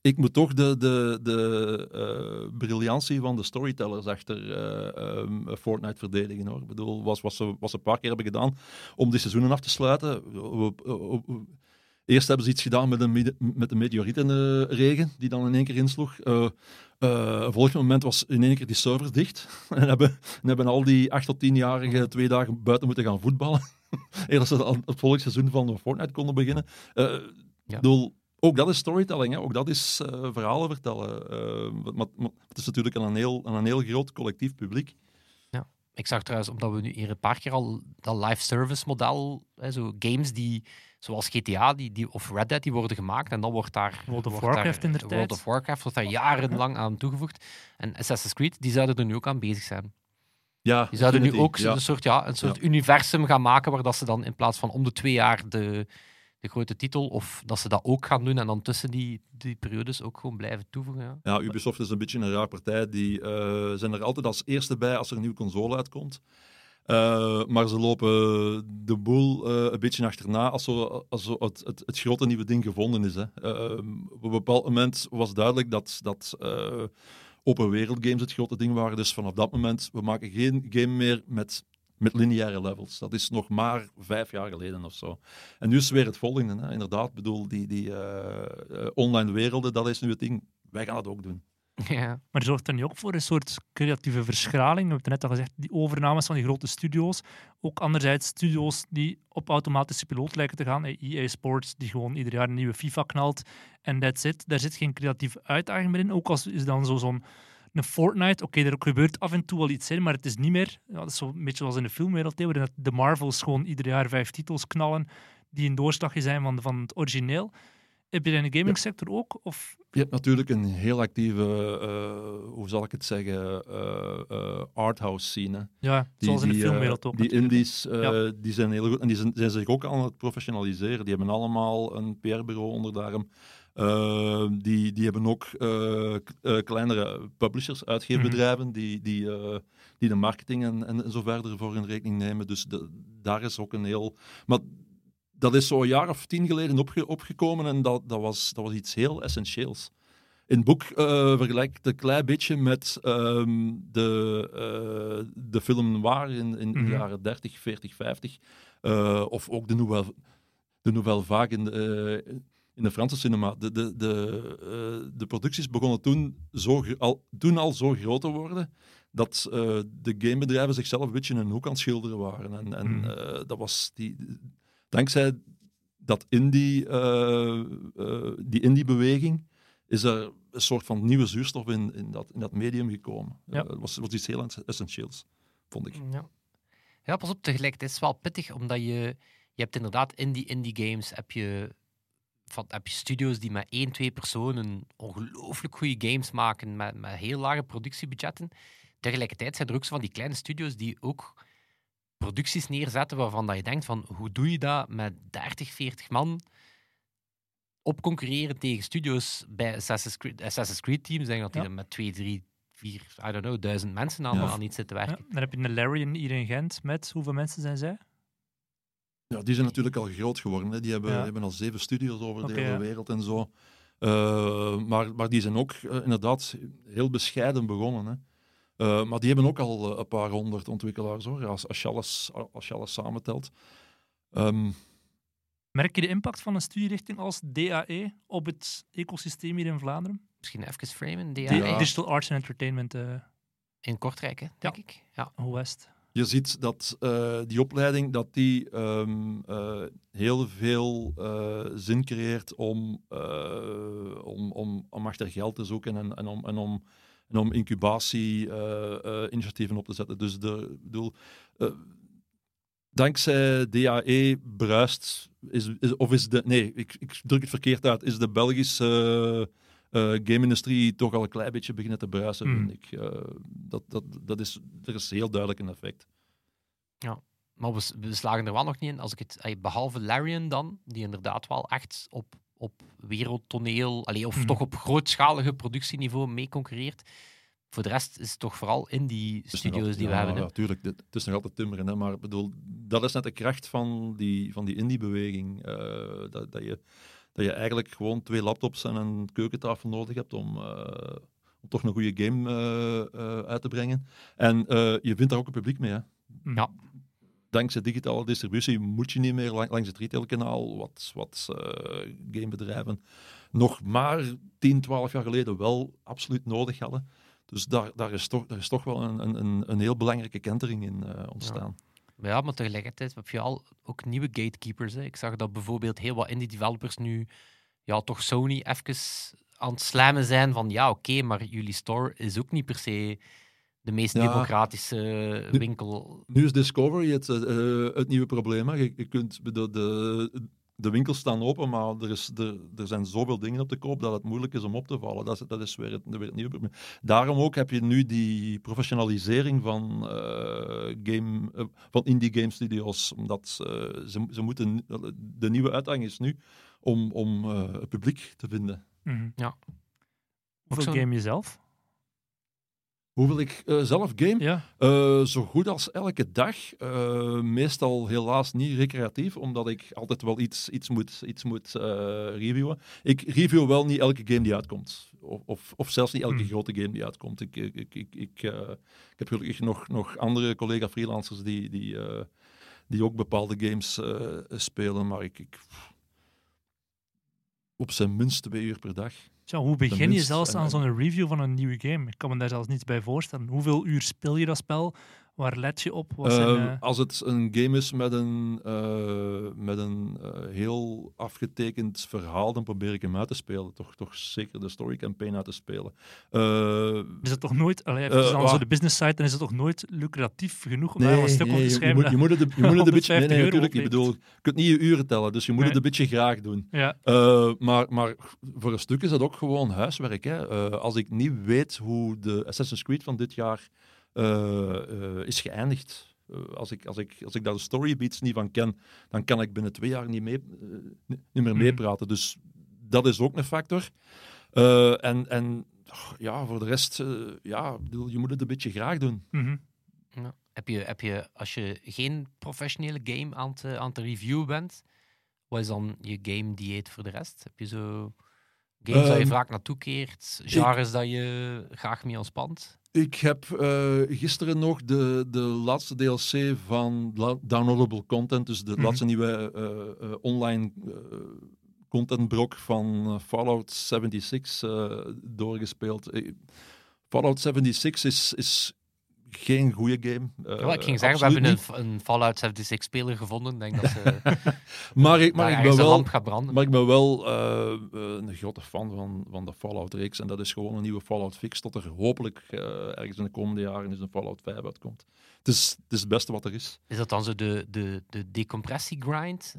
Ik moet toch de, de, de eh, briljantie van de storytellers achter eh, ehm, Fortnite verdedigen. Hoor. Ik bedoel, was, was, ze, was ze een paar keer hebben gedaan om die seizoenen af te sluiten. Eerst hebben ze iets gedaan met een, met een meteorietenregen die dan in één keer insloeg. Eh eh, volgend moment was in één keer die servers dicht. En hebben, en hebben al die 8 tot 10-jarigen twee dagen buiten moeten gaan voetballen. Eer dat ze het volgende seizoen van Fortnite konden beginnen. Ik bedoel, ook dat is storytelling, hè. ook dat is eh, verhalen vertellen. Eh, maar, maar het is natuurlijk aan een heel, aan een heel groot collectief publiek. Ik zag trouwens, omdat we nu hier een paar keer al dat live service model, hè, zo games die, zoals GTA die, die, of Red Dead, die worden gemaakt en dan wordt daar... World of wordt Warcraft daar, inderdaad. World of Warcraft wordt daar jarenlang aan toegevoegd. En Assassin's Creed, die zouden er nu ook aan bezig zijn. Ja, Die zouden nu ook ja. een soort, ja, een soort universum gaan maken waar dat ze dan in plaats van om de twee jaar de, de grote titel, of dat ze dat ook gaan doen en dan tussen die, die periodes ook gewoon blijven toevoegen. Ja. Ja, Ubisoft is een beetje een raar partij. Die eh, zijn er altijd als eerste bij als er een nieuwe console uitkomt. Eh, maar ze lopen de boel eh, een beetje achterna als, zo, als zo het, het, grote nieuwe ding gevonden is. Hè. Op een bepaald moment was duidelijk dat, dat open wereld games het grote ding waren. Dus vanaf dat moment, we maken geen game meer met, met lineaire levels. Dat is nog maar vijf jaar geleden of zo. En nu is het weer het volgende. Hè. Inderdaad, ik bedoel, die, die eh, eh, online werelden, dat is nu het ding. Wij gaan het ook doen. Ja. Maar zorgt er niet ook voor een soort creatieve verschraling? We hebben het net al gezegd, die overnames van die grote studio's. Ook anderzijds studio's die op automatische piloot lijken te gaan. EA Sports, die gewoon ieder jaar een nieuwe FIFA knalt. En that's it. Daar zit geen creatieve uitdaging meer in. Ook als is dan zo zo'n een Fortnite. Oké, er gebeurt af en toe wel iets in, maar het is niet meer... Ja, dat is zo een beetje zoals in de filmwereld, hè, waarin dat de Marvels gewoon ieder jaar vijf titels knallen die een doorslagje zijn van, van het origineel. Heb je dat in de gamingsector ook? Of Je hebt natuurlijk een heel actieve, eh, hoe zal ik het zeggen, eh, eh, arthouse scene. ja, zoals in de filmwereld ook. Die indies, Ja. die zijn heel goed. En die zijn, zijn zich ook aan het professionaliseren. Die hebben allemaal een PR-bureau onder de arm. Eh, die, die hebben ook eh, eh, kleinere publishers, uitgeefbedrijven, die, die, eh, die de marketing en, en zo verder voor in rekening nemen. Dus de- daar is ook een heel... Maar dat is zo een jaar of tien geleden opge- opgekomen en dat, dat, was, dat was iets heel essentieels. In het boek vergelijk ik een klein beetje met ehm, de, de film noir in, in de Mhm. jaren 30, 40, 50. Eh, of ook de Nouvelle, de nouvelle Vague in de, in de Franse cinema. De, de, de, eh, de producties begonnen toen, zo, al, toen al zo groot te worden dat eh, de gamebedrijven zichzelf een beetje in een hoek aan het schilderen waren. En, en Mhm. eh, dat was die, dankzij dat indie, die indie-beweging is er een soort van nieuwe zuurstof in, in, dat, in dat medium gekomen. Ja. Het was, was iets heel essentieels, vond ik. Ja. ja, pas op, tegelijk, het is wel pittig, omdat je, je hebt inderdaad in die indie games heb je, van, heb je studios die met één, twee personen ongelooflijk goede games maken met, met heel lage productiebudgetten. Tegelijkertijd zijn er ook zo van die kleine studios die ook producties neerzetten waarvan dat je denkt van, hoe doe je dat met 30, 40 man op concurreren tegen studios bij Assassin's Creed, Assassin's Creed teams, denk dat die Ja. dan met 2, 3, 4, I don't know, duizend mensen aan, Ja. aan iets zitten Ja, werken. dan heb je een Larian hier in Gent met, hoeveel mensen zijn zij? Ja, die zijn natuurlijk al groot geworden. Hè. Die hebben, Ja. hebben al zeven studios over de hele ja. wereld en zo. Eh, maar, maar die zijn ook eh, inderdaad heel bescheiden begonnen. Hè. Eh, maar die hebben ook al een paar honderd ontwikkelaars, hoor, als, als, je, alles, als je alles samentelt. Ehm, Merk je de impact van een studierichting als DAE op het ecosysteem hier in Vlaanderen? Misschien even framen. DAE. Digital Arts and Entertainment, In Kortrijk, hè, denk ik. Ja. hoe West. Je ziet dat eh, die opleiding dat die, ehm, eh, heel veel eh, zin creëert om, om, om, om achter geld te zoeken en, en, om, en, om, en om incubatie-initiatieven op te zetten. Dus de, bedoel, dankzij DAE bruist, is, is, of is de, nee, ik, ik druk het verkeerd uit, is de Belgische game-industrie toch al een klein beetje beginnen te bruisen, Hmm. vind ik. Eh, dat, dat, dat is, er is heel duidelijk een effect. Maar we, slagen er wel nog niet in. Als ik het, behalve Larian dan, die inderdaad wel echt op, op wereldtoneel, allee, of Mhm. toch op grootschalige productieniveau mee concurreert. Voor de rest is het toch vooral is nog studios altijd- die we ja, hebben. hè. Natuurlijk, het is nog altijd timmeren, hè, maar ik bedoel, dat is net de kracht van die, van die indie-beweging. eh, dat, dat, je, dat je eigenlijk gewoon twee laptops en een keukentafel nodig hebt om, eh, om toch een goede game eh, eh, uit te brengen. En eh, je vindt daar ook een publiek mee. Hè. Mhm. Ja. Dankzij digitale distributie moet je niet meer lang- langs het retailkanaal, wat, wat eh, gamebedrijven nog maar 10, 12 jaar geleden wel absoluut nodig hadden. Dus daar, daar, is, toch, daar is toch wel een, een- een, een heel belangrijke kentering in eh, ontstaan. Ja, maar tegelijkertijd heb je al ook nieuwe gatekeepers. Hè. Ik zag dat bijvoorbeeld heel wat indie developers nu ja, toch Sony even aan het slammen zijn van ja, oké, maar jullie store is ook niet per se de meest Ja. democratische winkel. Nu is Discovery het, eh, het nieuwe probleem. Hè. Je, je kunt, de, de, de winkels staan open, maar er, is, er, er zijn zoveel dingen op te koop dat het moeilijk is om op te vallen. Dat is, dat is weer, het, weer het nieuwe probleem. Daarom ook heb je nu die professionalisering van, eh, game, eh, van indie game studios. Omdat eh, ze, ze moeten, de nieuwe uitdaging is nu om, om eh, het publiek te vinden. Mhm. Ja. Hoeveel game je zelf? Hoeveel ik eh, zelf game? Ja. Eh, zo goed als elke dag. Eh, meestal helaas niet recreatief, omdat ik altijd wel iets, iets moet, iets moet reviewen. Ik review wel niet elke game die uitkomt. Of, of, of zelfs niet elke Hmm. grote game die uitkomt. Ik, ik, ik, ik, ik, ik heb gelukkig nog, nog andere collega-freelancers die, die, die ook bepaalde games spelen, maar ik, ik... Op zijn minst twee uur per dag. Tja, hoe begin je zelfs aan en- zo'n review van een nieuwe game? Ik kan me daar zelfs niets bij voorstellen. Hoeveel uur speel je dat spel? Waar let je op? Wat zijn, Eh, Als het een game is met een, eh, met een eh, heel afgetekend verhaal, dan probeer ik hem uit te spelen. Toch, toch zeker de story campaign uit te spelen. Eh, Is het toch nooit, allee, wa- zo de business site, dan is het toch nooit lucratief genoeg om daar een stuk op te je- je, schrijven? moet, je moet het, je moet het een beetje... Nee, 150 nee, natuurlijk niet. Ik bedoel, je kunt niet je uren tellen, dus je moet Nee. het een beetje graag doen. Ja, Eh, maar, maar voor een stuk is dat ook gewoon huiswerk. Hè. Eh, als ik niet weet hoe de Assassin's Creed van dit jaar is geëindigd, eh, als, ik, als, ik, als ik daar de storybeats niet van ken, dan kan ik binnen twee jaar niet, mee, eh, niet meer Mhm. meepraten. Dus dat is ook een factor. Eh, en, en oh, ja, voor de rest, eh, ja, ik bedoel, je moet het een beetje graag doen. mhm. Ja. Heb, je, heb je, als je geen professionele game aan het, eh, aan het reviewen bent, wat is dan je game dieet voor de rest? Heb je zo games dat je Ehm, vaak naartoe keert, genres dat je graag mee ontspant? Ik heb eh, gisteren nog de, de laatste DLC van downloadable content, dus de Mhm. laatste nieuwe eh, eh, online contentbrok van Fallout 76 eh, doorgespeeld. Fallout 76 is, is geen goede game. Ja, ik ging zeggen, we hebben een, een Fallout 76 speler gevonden. Denk dat ze. Maar ik, maar ik ben wel... lamp gaat branden. Maar ik ben wel een grote fan van, van de Fallout-reeks. En dat is gewoon een nieuwe Fallout-fix, tot er hopelijk eh, ergens in de komende jaren eens een Fallout 5 uitkomt. Het is, het is het beste wat er is. Is dat dan zo de, de, de decompressiegrind?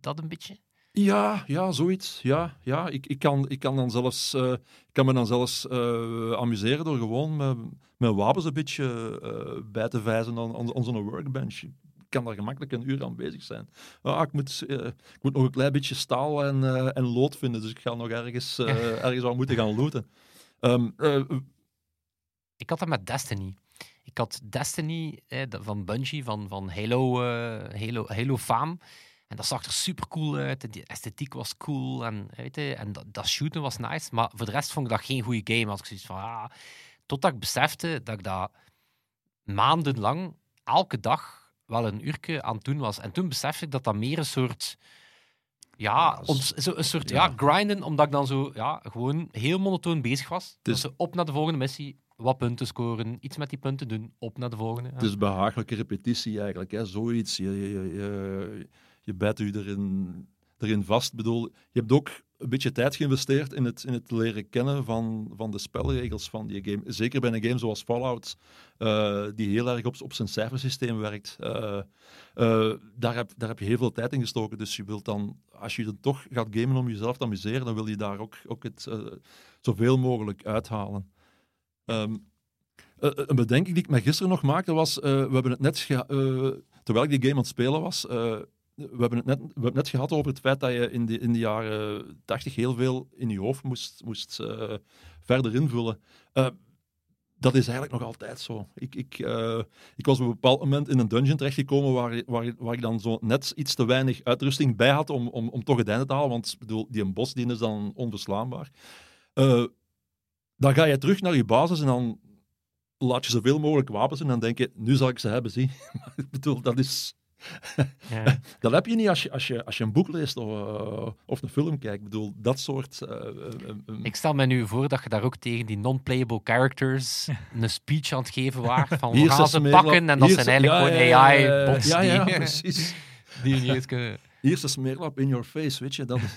Dat een beetje? Ja, ja, zoiets. Ja, ja. Ik, ik, kan, ik kan dan zelfs, eh, kan me dan zelfs eh, amuseren door gewoon met, met wapens een beetje eh, bij te vijzen aan, aan, aan zo'n workbench. Ik kan daar gemakkelijk een uur aan bezig zijn. Ah, ik, moet, ik moet nog een klein beetje staal en, en lood vinden, dus ik ga nog ergens, ergens aan moeten gaan looten. Ehm, eh, Ik had dat met Destiny. Ik had Destiny eh, van Bungie, van, van Halo, Halo, Halo Faam. En dat zag er super cool uit. En die esthetiek was cool. En, weet je, en dat, dat shooten was nice. Maar voor de rest vond ik dat geen goede game. Als ik zoiets van, ah, totdat ik besefte dat ik dat maandenlang, elke dag, wel een uurtje aan het doen was. En toen besefte ik dat dat meer een soort... Ja, ons, zo een soort ja. ja. grinden, omdat ik dan zo ja, gewoon heel monotoon bezig was. Dus- Dus op naar de volgende missie, wat punten scoren, iets met die punten doen, op naar de volgende. Ja. Het is behagelijke repetitie eigenlijk. Hè. Zoiets. Je, je, je, je bijt u erin, erin vast. Bedoel, je hebt ook een beetje tijd geïnvesteerd in het, in het leren kennen van, van de spelregels van die game. Zeker bij een game zoals Fallout, eh, die heel erg op, op zijn cijfersysteem werkt. Eh, eh, daar, heb, daar heb je heel veel tijd in gestoken. Dus je wilt dan, als je dan toch gaat gamen om jezelf te amuseren, dan wil je daar ook, ook het zoveel mogelijk uithalen. Ehm, eh, een bedenking die ik me gisteren nog maakte was, we hebben het net, terwijl ik die game aan het spelen was, we hebben het net, we hebben net gehad over het feit dat je in de, in de jaren 80 heel veel in je hoofd moest, moest eh, verder invullen. Eh, dat is eigenlijk nog altijd zo. Ik, ik, eh, ik was op een bepaald moment in een dungeon terechtgekomen waar, waar, waar ik dan zo net iets te weinig uitrusting bij had om, om, om toch het einde te halen, want bedoel, die bos die is dan onverslaanbaar. Dan ga je terug naar je basis en dan laat je zoveel mogelijk wapens en dan denk je, nu zal ik ze hebben, zie. Ik bedoel, dat is... Ja. Dat heb je niet als je, als je, als je een boek leest of, eh, of een film kijkt. Ik bedoel, dat soort... eh, eh, Ik stel me nu voor dat je daar ook tegen die non-playable characters een speech aan het geven waart. Van we gaan ze pakken en dat zijn eigenlijk ja, gewoon ja, ja, AI-bots Ja, ja, die, precies. die je niet eens kunnen... Hier is een smeerlap in your face, weet je. Dat is,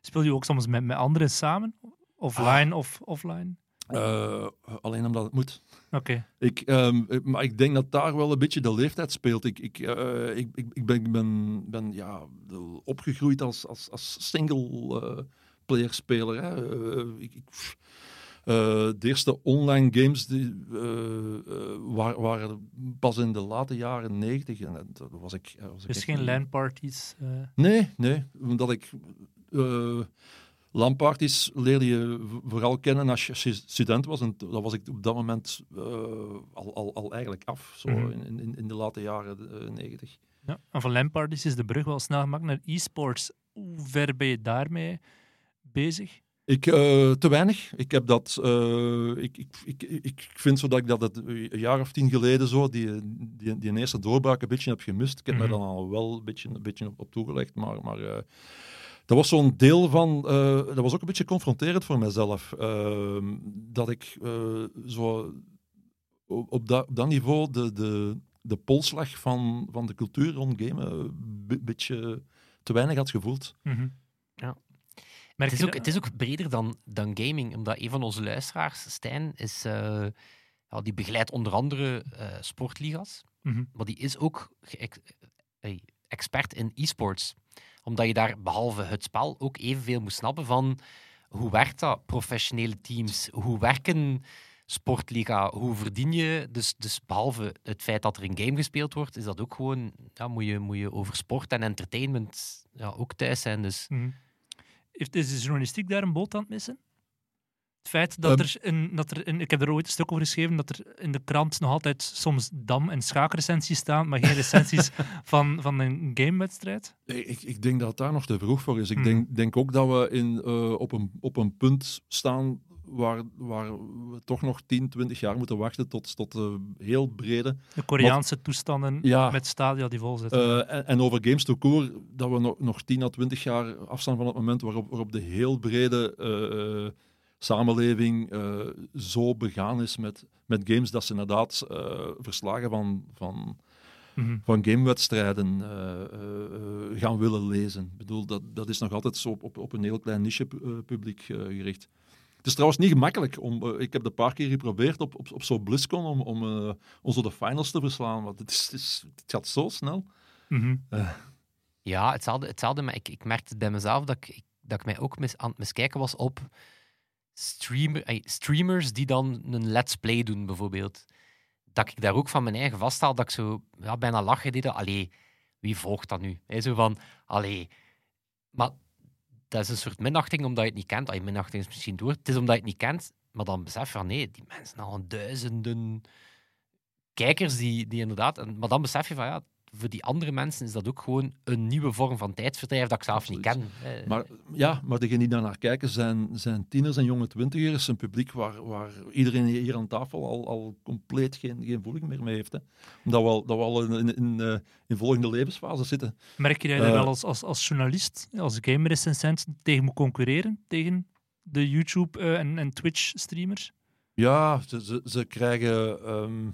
Speel je ook soms met, met anderen samen? Offline of offline? Eh, alleen omdat het moet. Oké. Ik, ehm, maar ik denk dat daar wel een beetje de leeftijd speelt. Ik, ik, eh, ik, ik, ik ben, ben, ben ja, opgegroeid als, als, als single-player speler. Hè. Eh, ik, eh, de eerste online games die, eh, eh, waren, waren pas in de late jaren negentig. En dat was ik, was Dus geen LAN-parties. eh, Nee, nee. Omdat ik... eh LAN-parties leerde je vooral kennen als je stu- student was. En dat was ik op dat moment eh, al, al, al eigenlijk af. Zo Mhm. in, in, in de late jaren eh, negentig. ja. En van LAN-parties is de brug wel snel gemaakt naar e-sports. Hoe ver ben je daarmee bezig? Ik, eh, te weinig. Ik heb dat... ik, ik, ik, ik vind zo dat ik dat het een jaar of tien geleden zo, die, die, die eerste doorbraak een beetje heb gemist. Ik heb Mhm. me dan al wel een beetje, een beetje op, op toegelegd, maar... maar dat was zo'n deel van... eh, dat was ook een beetje confronterend voor mezelf. ehm, dat ik eh, zo op, dat, op dat niveau de, de, de polslag van, van de cultuur rond gamen een be- beetje te weinig had gevoeld. Mhm. Ja. Merk Het is, ook, het is ook breder dan, dan gaming, omdat een van onze luisteraars, Stijn, is, eh, ja, die begeleidt onder andere eh, sportliga's, Mhm. maar die is ook ge- eh, expert in e-sports. Omdat je daar behalve het spel ook evenveel moet snappen van hoe werkt dat, professionele teams, hoe werken sportliga, hoe verdien je. Dus, dus behalve het feit dat er een game gespeeld wordt, is dat ook gewoon, ja, moet, je, moet je over sport en entertainment ja, ook thuis zijn. Dus Mhm. Heeft, is de journalistiek daar een boot aan het missen? Het feit dat Ehm. er, een, dat er een, ik heb er ooit een stuk over geschreven, dat er in de krant nog altijd soms dam- en schaakrecensies staan, maar geen recensies van, van een gamewedstrijd. Ik, ik denk dat daar nog te vroeg voor is. Ik Hmm. denk, denk ook dat we in, eh, op, een, op een punt staan waar, waar we toch nog 10, 20 jaar moeten wachten tot, tot de heel brede. De Koreaanse toestanden Ja. met stadia die vol zitten. Eh, en, en over games to core, dat we nog, nog 10 à 20 jaar afstaan van het moment waarop, waarop de heel brede samenleving eh, zo begaan is met, met games dat ze inderdaad eh, verslagen van, van, Mhm. van gamewedstrijden eh, eh, eh, gaan willen lezen. Ik bedoel, dat, dat is nog altijd zo op, op, op een heel klein niche-publiek gericht. Het is trouwens niet gemakkelijk. Om, ik heb het een paar keer geprobeerd op, op, op zo'n BlizzCon om, om, om zo de finals te verslaan, want het, is, het, is- het gaat zo snel. Mhm. Ja, hetzelfde, hetzelfde maar ik, ik merkte bij mezelf dat ik, ik- dat ik mij ook mis, aan het miskijken was op streamers die dan een let's play doen, bijvoorbeeld. Dat ik daar ook van mijn eigen vasthaal, dat ik zo ja, bijna lachen deed. Allee, wie volgt dat nu? Hè, zo van, allee. Maar dat is een soort minachting omdat je het niet kent. Allee, minachting is misschien door. Het is omdat je het niet kent, maar dan besef je van, nee, die mensen al duizenden kijkers die, die inderdaad... En, maar dan besef je van, ja, voor die andere mensen is dat ook gewoon een nieuwe vorm van tijdverdrijf dat ik zelf niet ken. Eh, Maar ja, maar degenen die daar naar kijken zijn, zijn tieners en jonge twintigers. Een publiek waar, waar iedereen hier aan tafel al, al compleet geen, geen voeling meer mee heeft. Hè. Omdat we al, dat we al in, in, in, eh, in volgende levensfase zitten. Merk je dat je Eh. daar wel als, als, als journalist, als gamerecensent, tegen moet concurreren? Tegen de YouTube- eh, en, en Twitch-streamers? Ja, ze, ze, ze krijgen, ehm,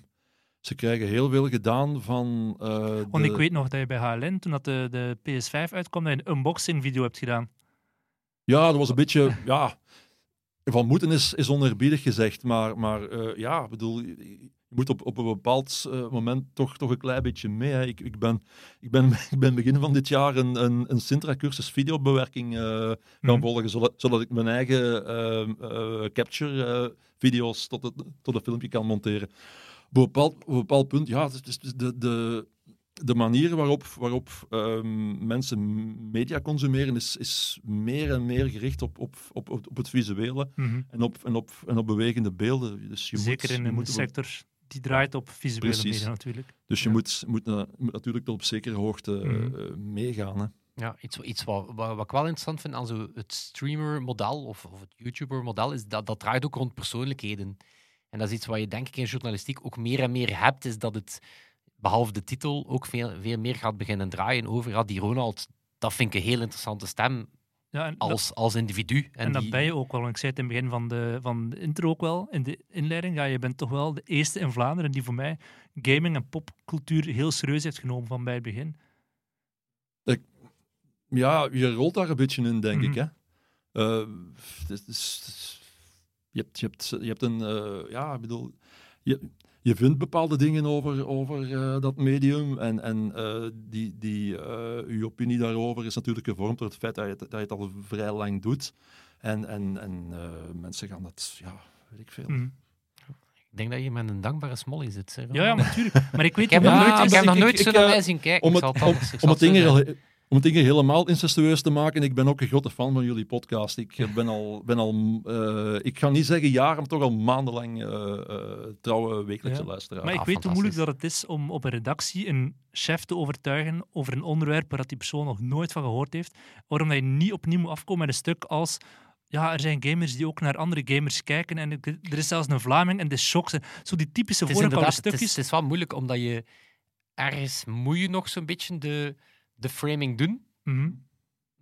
ze krijgen heel veel gedaan van... eh, Want ik weet nog dat je bij HLN, toen dat de, de PS5 uitkwam, een unboxing-video hebt gedaan. Ja, dat was een beetje... Ja, van moeten is, is oneerbiedig gezegd, maar, maar eh, ja, ik bedoel, je moet op, op een bepaald eh, moment toch, toch een klein beetje mee. Hè. Ik, ik, ben, ik, ben, ik ben begin van dit jaar een, een, een Sintra-cursus videobewerking gaan Mhm. volgen, zodat, zodat ik mijn eigen capture-video's tot, het, tot een filmpje kan monteren. Op een bepaald, op een bepaald punt, ja, het is de, de, de manier waarop, waarop ehm, mensen media consumeren is, is meer en meer gericht op, op, op, op, het visuele Mhm. en op, en, op, en op bewegende beelden. Dus je Zeker moet, in een moet, sector die draait op visuele Precies. media natuurlijk. Dus je Ja. moet, moet, na- moet natuurlijk tot op zekere hoogte Mhm. eh, meegaan. Hè. Ja, iets, iets wat, wat, wat ik wel interessant vind aan zo het streamer-model of, of het YouTuber-model, is dat dat draait ook rond persoonlijkheden. En dat is iets wat je denk ik in journalistiek ook meer en meer hebt, is dat het, behalve de titel, ook veel, veel meer gaat beginnen draaien over ja, die Ronald. Dat vind ik een heel interessante stem Ja, en dat- als, als individu. En, En, dat die- ben je ook wel. want Ik zei het in het begin van de, van de intro ook wel, in de inleiding. Ja, je bent toch wel de eerste in Vlaanderen die voor mij gaming en popcultuur heel serieus heeft genomen van bij het begin. Ja, je rolt daar een beetje in, denk Mhm. ik. Hè. Eh, het is- het is- het is- je, hebt, je, hebt, je hebt een... eh, ja, ik bedoel... Je, je vindt bepaalde dingen over, over eh, dat medium en, en eh, die, die, eh, je opinie daarover is natuurlijk gevormd door het feit dat je het, dat je het al vrij lang doet. En, en, en eh, mensen gaan dat, ja, weet ik veel. Mhm. Ik denk dat je met een dankbare smolly zit. hè, Ja, natuurlijk. Maar ik weet Ik heb nog nooit, ik heb nog nooit eh, mij zien kijken. Om ik het, zal het om, om het om het ding helemaal incestueus te maken, ik ben ook een grote fan van jullie podcast. Ik ben al, ben al eh, ik ga niet zeggen jaren, maar toch al maandenlang eh, eh, trouwe wekelijkse Ja. luisteraar. Maar ik Ah, weet hoe moeilijk dat het is om op een redactie een chef te overtuigen over een onderwerp waar dat die persoon nog nooit van gehoord heeft. Waarom dat je niet opnieuw moet afkomen met een stuk als... Ja, er zijn gamers die ook naar andere gamers kijken. En er is zelfs een Vlaming en de shocks. en Zo die typische Het is voorkoude inderdaad, het is, stukjes. het is wel moeilijk, omdat je ergens moet je nog zo'n beetje de, de framing doen. Mhm.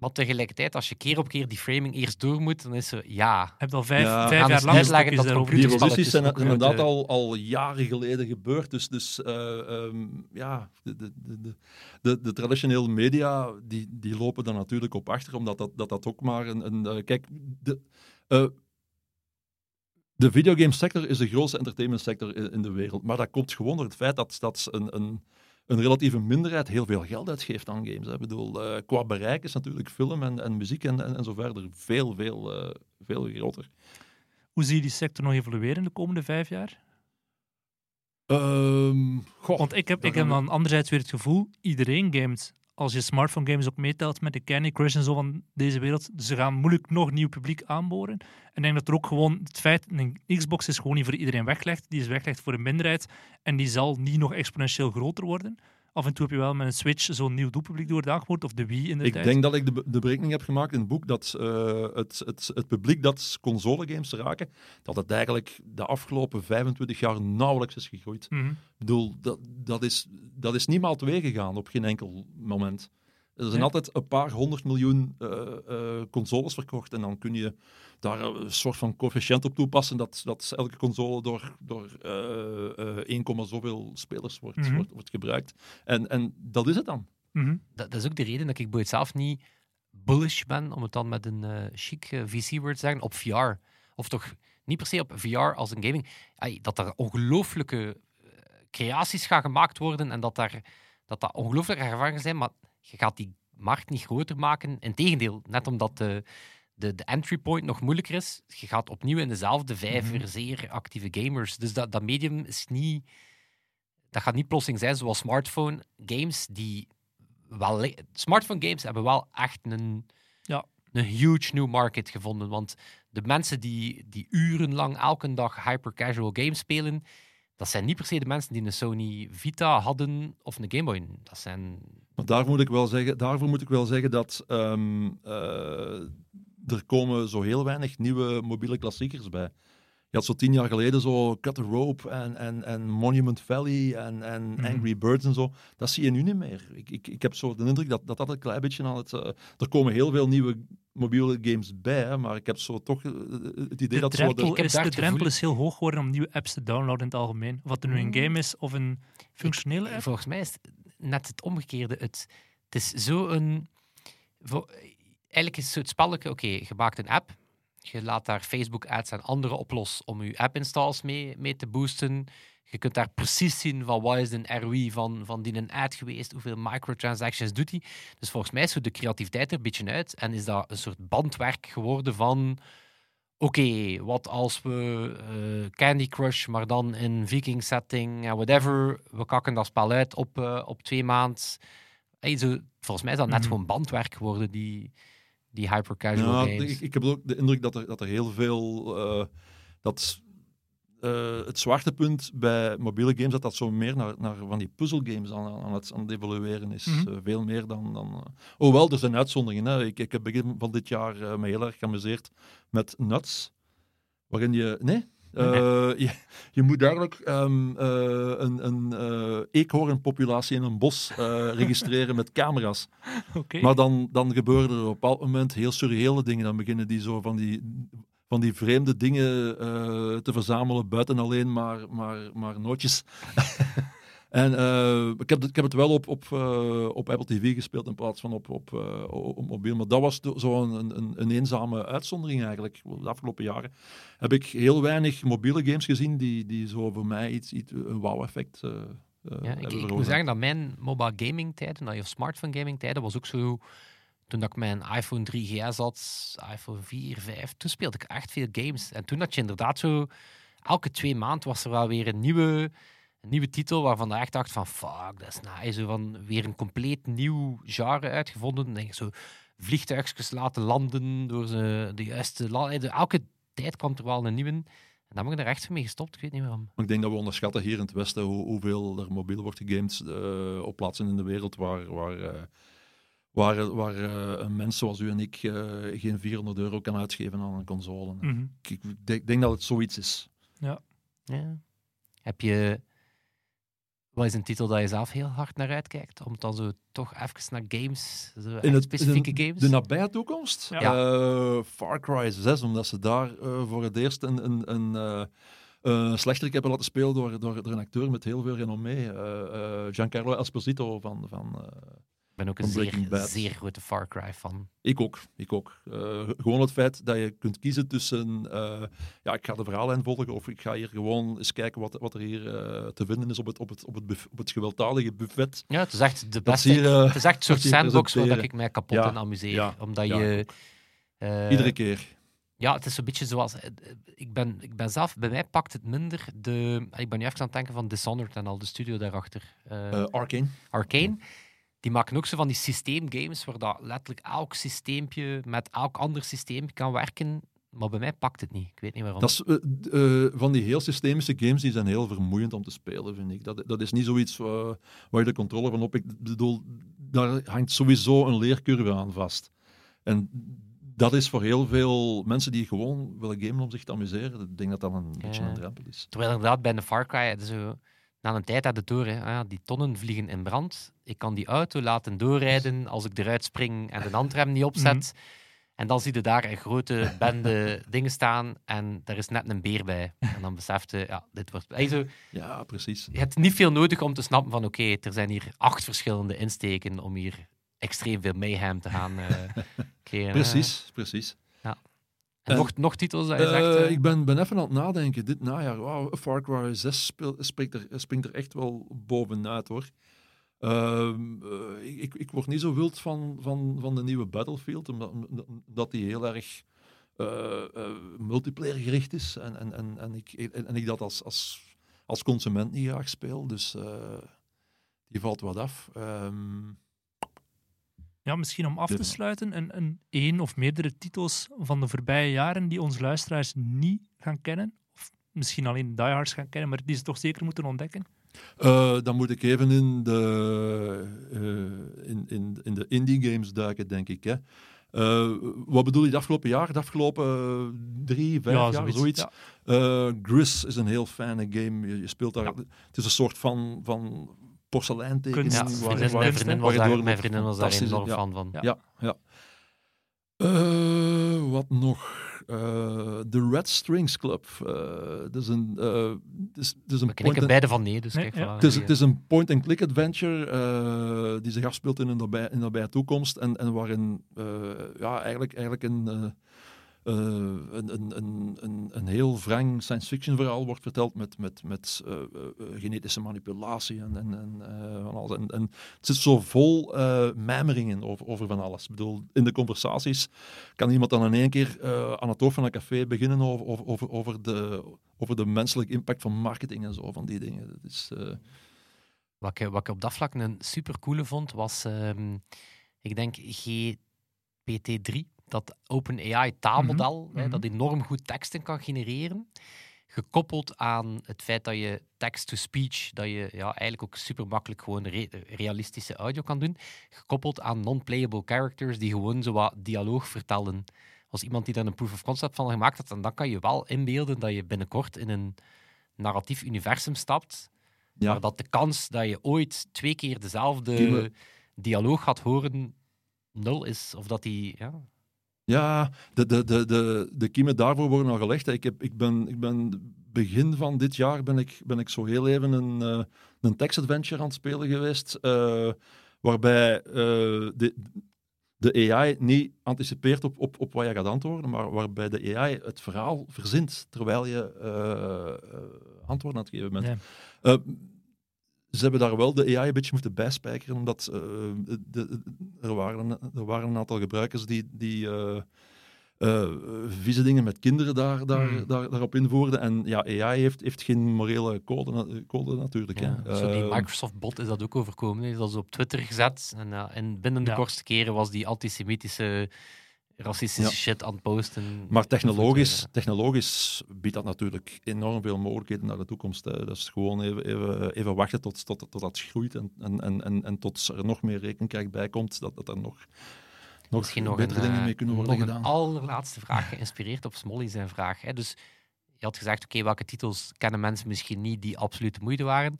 Maar tegelijkertijd, als je keer op keer die framing eerst door moet, dan is er ja. Je hebt al vijf, Ja, vijf jaar lang stukjes dat daarover Die evoluties zijn eh, inderdaad al, al jaren geleden gebeurd. Dus, dus eh, ehm, ja, de, de, de, de, de, de traditionele media die, die lopen daar natuurlijk op achter, omdat dat, dat, dat ook maar een... een eh, kijk, de, eh, de videogame sector is de grootste entertainment sector in, in de wereld. Maar dat komt gewoon door het feit dat, dat een, een, een relatieve minderheid heel veel geld uitgeeft aan games. hè. Ik bedoel, eh, qua bereik is natuurlijk film en, en muziek en, en, en zo verder veel, veel, eh, veel groter. Hoe zie je die sector nog evolueren de komende vijf jaar? Ehm, goh, Want ik heb, ik heb dan anderzijds weer het gevoel, iedereen gamet. Als je smartphone games ook meetelt met de Candy Crush en zo van deze wereld, ze gaan moeilijk nog nieuw publiek aanboren. En ik denk dat er ook gewoon het feit, een Xbox is gewoon niet voor iedereen weggelegd, die is weggelegd voor een minderheid en die zal niet nog exponentieel groter worden. Af en toe heb je wel met een Switch zo'n nieuw doelpubliek door de wordt, of de Wii in de Ik tijd. denk dat ik de, de berekening heb gemaakt in het boek dat eh, het, het, het publiek dat consolegames raken, dat het eigenlijk de afgelopen 25 jaar nauwelijks is gegroeid. Mhm. Ik bedoel, dat, dat, is, dat is niet maal twee gegaan op geen enkel moment. Er zijn Ja. altijd een paar honderd miljoen eh, eh, consoles verkocht en dan kun je daar een soort van coëfficiënt op toepassen dat, dat elke console door, door eh, eh, 1, zoveel spelers wordt, Mhm. wordt, wordt gebruikt. En, en dat is het dan. Mhm. Dat, dat is ook de reden dat ik bijvoorbeeld zelf niet bullish ben, om het dan met een eh chic eh, VC-word te zeggen, op VR. Of toch niet per se op VR als een gaming. Dat er ongelooflijke eh, creaties gaan gemaakt worden en dat daar, dat, dat ongelooflijke ervaringen zijn, maar je gaat die markt niet groter maken. Integendeel, net omdat de, de, de entry point nog moeilijker is, je gaat opnieuw in dezelfde vijver Mhm. zeer actieve gamers. Dus dat, dat medium is niet... Dat gaat niet plotseling zijn zoals smartphone games, die wel... Smartphone games hebben wel echt een, Ja. een huge new market gevonden. Want de mensen die, die urenlang elke dag hyper-casual games spelen, dat zijn niet per se de mensen die een Sony Vita hadden of een Game Boy. Dat zijn... Maar daar moet ik wel zeggen, daarvoor moet ik wel zeggen dat ehm, eh, er komen zo heel weinig nieuwe mobiele klassiekers bij. Je had zo tien jaar geleden zo Cut the Rope en, en, en Monument Valley en, en Mhm. Angry Birds en zo. Dat zie je nu niet meer. Ik, ik, ik heb zo de indruk dat dat, dat een klein beetje aan het... eh, er komen heel veel nieuwe mobiele games bij, hè, maar ik heb zo toch eh, het idee De dat zo... heb is, de drempel is heel hoog geworden om nieuwe apps te downloaden in het algemeen. Of wat er nu een game is of een functionele app. Volgens mij is het net het omgekeerde. Het, het is zo een... eigenlijk is het spelletje, oké, je maakt een app. Je laat daar Facebook ads en andere op los om je app installs mee, mee te boosten. Je kunt daar precies zien van wat is de ROI van, van die een ad geweest, hoeveel microtransactions doet hij. Dus volgens mij is zo de creativiteit er een beetje uit en is dat een soort bandwerk geworden van oké, wat als we eh, Candy Crush, maar dan in viking setting en whatever, we kakken dat spel uit op, eh, op twee maanden. Hey, zo, volgens mij is dat net Mhm. gewoon bandwerk geworden, die, die hyper-casual Ja, games. ik, ik heb ook de indruk dat er, dat er heel veel. eh, dat eh, het zwaartepunt bij mobiele games dat dat zo meer naar, naar van die puzzelgames aan, aan, het, aan het evolueren is. Mhm. Eh, veel meer dan. dan uh, hoewel, er zijn uitzonderingen. Hè. Ik, ik heb begin van dit jaar uh, me heel erg geamuseerd met Nuts. Waarin je. Nee? Uh, je, je, moet duidelijk um, uh, een, een uh, eekhoornpopulatie in een bos registreren met camera's. Okay. Maar dan, dan gebeuren er op een bepaald moment heel surreële dingen. Dan beginnen die zo van die, van die vreemde dingen te verzamelen buiten alleen maar, maar, maar nootjes. en uh, ik, heb, ik heb het wel op, op, uh, op Apple TV gespeeld in plaats van op, op, uh, op mobiel. Maar dat was zo'n een, een, een, eenzame uitzondering eigenlijk. De afgelopen jaren heb ik heel weinig mobiele games gezien die, die zo voor mij iets, iets een wow-effect uh, ja, ik, ik moet zeggen dat mijn mobile gaming tijden, of smartphone gaming tijden, was ook zo toen dat ik mijn iPhone 3GS had, iPhone 4, 5, toen speelde ik echt veel games. En toen had je inderdaad zo, elke twee maanden was er wel weer een nieuwe, een nieuwe titel waarvan je echt dacht van, fuck, dat is nice. Zo van weer een compleet nieuw genre uitgevonden. Dan denk je zo, vliegtuigjes laten landen door ze, de juiste land. Elke tijd kwam er wel een nieuwe. En dan ben ik er echt mee gestopt, ik weet niet waarom. Ik denk dat we onderschatten hier in het Westen hoe, hoeveel er mobiel wordt gegamed uh, op plaatsen in de wereld waar... waar uh, waar, waar uh, een mens zoals u en ik uh, geen 400 euro kan uitgeven aan een console. Mm Mhm. -hmm. ik, ik denk, denk, dat het zoiets is. Ja. ja. Heb je... Wat is een titel dat je zelf heel hard naar uitkijkt? Om dan zo toch even naar games, zo in het, specifieke in games? De nabije toekomst? Ja. Uh, Far Cry 6, omdat ze daar uh, voor het eerst een... een, een uh, slechterik hebben laten spelen door, door, door, een acteur met heel veel renommee. Uh, Giancarlo Esposito van... van ben ook een zeer, zeer grote Far Cry fan. Ik ook. Ik ook. Uh, gewoon het feit dat je kunt kiezen tussen... Uh, ja, ik ga de verhaallijn volgen of ik ga hier gewoon eens kijken wat, wat er hier uh, te vinden is op het, op het, op het, buf, op het gewelddadige buffet. Ja, het is echt de beste... Hier, het is echt een soort sandbox waar ik mij kapot ja, in amuseer. Ja, omdat ja, je... Iedere keer. Ja, het is een beetje zoals... Ik ben, ik ben zelf... Bij mij pakt het minder de... Ik ben nu even aan het denken van Dishonored en al, de studio daarachter. Arcane. Arcane. Die maken ook zo van die systeemgames, waar dat letterlijk elk systeempje met elk ander systeem kan werken. Maar bij mij pakt het niet. Ik weet niet waarom. Dat is, uh, uh, van die heel systemische games, die zijn heel vermoeiend om te spelen, vind ik. Dat, dat is niet zoiets uh, waar je de controle van op... Ik bedoel, daar hangt sowieso een leercurve aan vast. En dat is voor heel veel mensen die gewoon willen gamen om zich te amuseren. Ik denk dat dat een ja. beetje een drempel is. Terwijl inderdaad bij de Far Cry... Zo, na een tijd had het door, hè. Ah, ja, die tonnen vliegen in brand. Ik kan die auto laten doorrijden als ik eruit spring en de handrem niet opzet. Mm -hmm. En dan zie je daar een grote bende dingen staan en er is net een beer bij. En dan beseft je, ja, dit wordt... Also, ja, precies. Je hebt niet veel nodig om te snappen van, oké, okay, er zijn hier acht verschillende insteken om hier extreem veel mayhem te gaan uh, creëren. Precies, precies. En nog, nog titels dat je zegt? Uh... Ik ben, ben even aan het nadenken. Dit najaar, wow, Far Cry 6 speel, springt, er, springt er echt wel bovenuit, hoor. Uh, ik, ik word niet zo wild van, van, van de nieuwe Battlefield, omdat, die heel erg uh, multiplayer gericht is. En, en, en, en, ik, en ik dat als, als, als consument niet graag speel. Dus die valt wat af. Um, ja, misschien om af te sluiten, een, een één of meerdere titels van de voorbije jaren die onze luisteraars niet gaan kennen. Of misschien alleen diehards gaan kennen, maar die ze toch zeker moeten ontdekken. Uh, dan moet ik even in de, uh, in, in, in de indie games duiken, denk ik. Hè. Uh, wat bedoel je de afgelopen jaar? De afgelopen drie, vijf ja, jaar, zoiets. Ja. Gris is een heel fijne game. Je, je speelt daar... Ja. Het is een soort van... van porseleintekening. Ja, vriendin, mijn, vriendin was daar, mijn vriendin was daar enorm ja, fan van. Ja, ja. ja. Uh, wat nog? eh, de Red Strings Club. Eh, dat is een, eh, het is, het is een We knikken beide van nee, dus Nee, kijk, het is, een point-and-click adventure eh, die zich afspeelt in een nabij, in nabije toekomst en, en waarin eh, ja, eigenlijk, eigenlijk een, eh, een, een, een, een, heel wrang science fiction verhaal wordt verteld met, met, met eh, eh, genetische manipulatie en, en, van alles. En, het zit zo vol mijmeringen over, over van alles. Ik bedoel, in de conversaties kan iemand dan in één keer aan het hoofd van een café beginnen over, over, over, de, over de menselijke impact van marketing en zo, van die dingen. Dat is... Wat ik, wat ik op dat vlak een super coole vond, was, ehm, ik denk, GPT-3, dat OpenAI taalmodel, hè, mhm. dat enorm goed teksten kan genereren. Gekoppeld aan het feit dat je text-to-speech, dat je ja, eigenlijk ook super makkelijk gewoon re- realistische audio kan doen. Gekoppeld aan non-playable characters die gewoon zo wat dialoog vertellen. Als iemand die daar een proof of concept van gemaakt had, dan, dan kan je wel inbeelden dat je binnenkort in een narratief universum stapt. Ja. Maar dat de kans dat je ooit twee keer dezelfde dialoog gaat horen nul is. Of dat die... Ja. Ja, de, de, de, de, de kiemen daarvoor worden al gelegd. Ik, heb, ik, ben, ik ben begin van dit jaar ben ik, ben ik zo heel even een, eh, een text-adventure aan het spelen geweest, eh, waarbij eh, de, de AI niet anticipeert op, op, op wat je gaat antwoorden, maar waarbij de AI het verhaal verzint terwijl je antwoorden aan het geven bent. Ze hebben daar wel de AI een beetje moeten bijspijkeren, omdat eh, de, er, waren, er waren een aantal gebruikers die, die eh, vieze dingen met kinderen daar, daar, Hmm. daar, daarop invoerden. En ja, AI heeft, heeft geen morele code, code natuurlijk. Ja, hè. zo die Eh, Microsoft-bot is dat ook overkomen. is dat zo op Twitter gezet. En, en binnen de Ja. kortste keren was die antisemitische, racistische shit aan het posten. Maar technologisch, technologisch biedt dat natuurlijk enorm veel mogelijkheden naar de toekomst. Hè. Dat is gewoon even, even, even wachten tot, tot, tot dat groeit en, en, en, en, en tot er nog meer rekenkracht bij komt, dat, dat er nog, nog Misschien nog betere een, dingen eh, mee kunnen worden nog gedaan. een allerlaatste vraag, geïnspireerd op Smolly zijn vraag. Hè. Dus je had gezegd, oké, welke titels kennen mensen misschien niet die absoluut de moeite waren?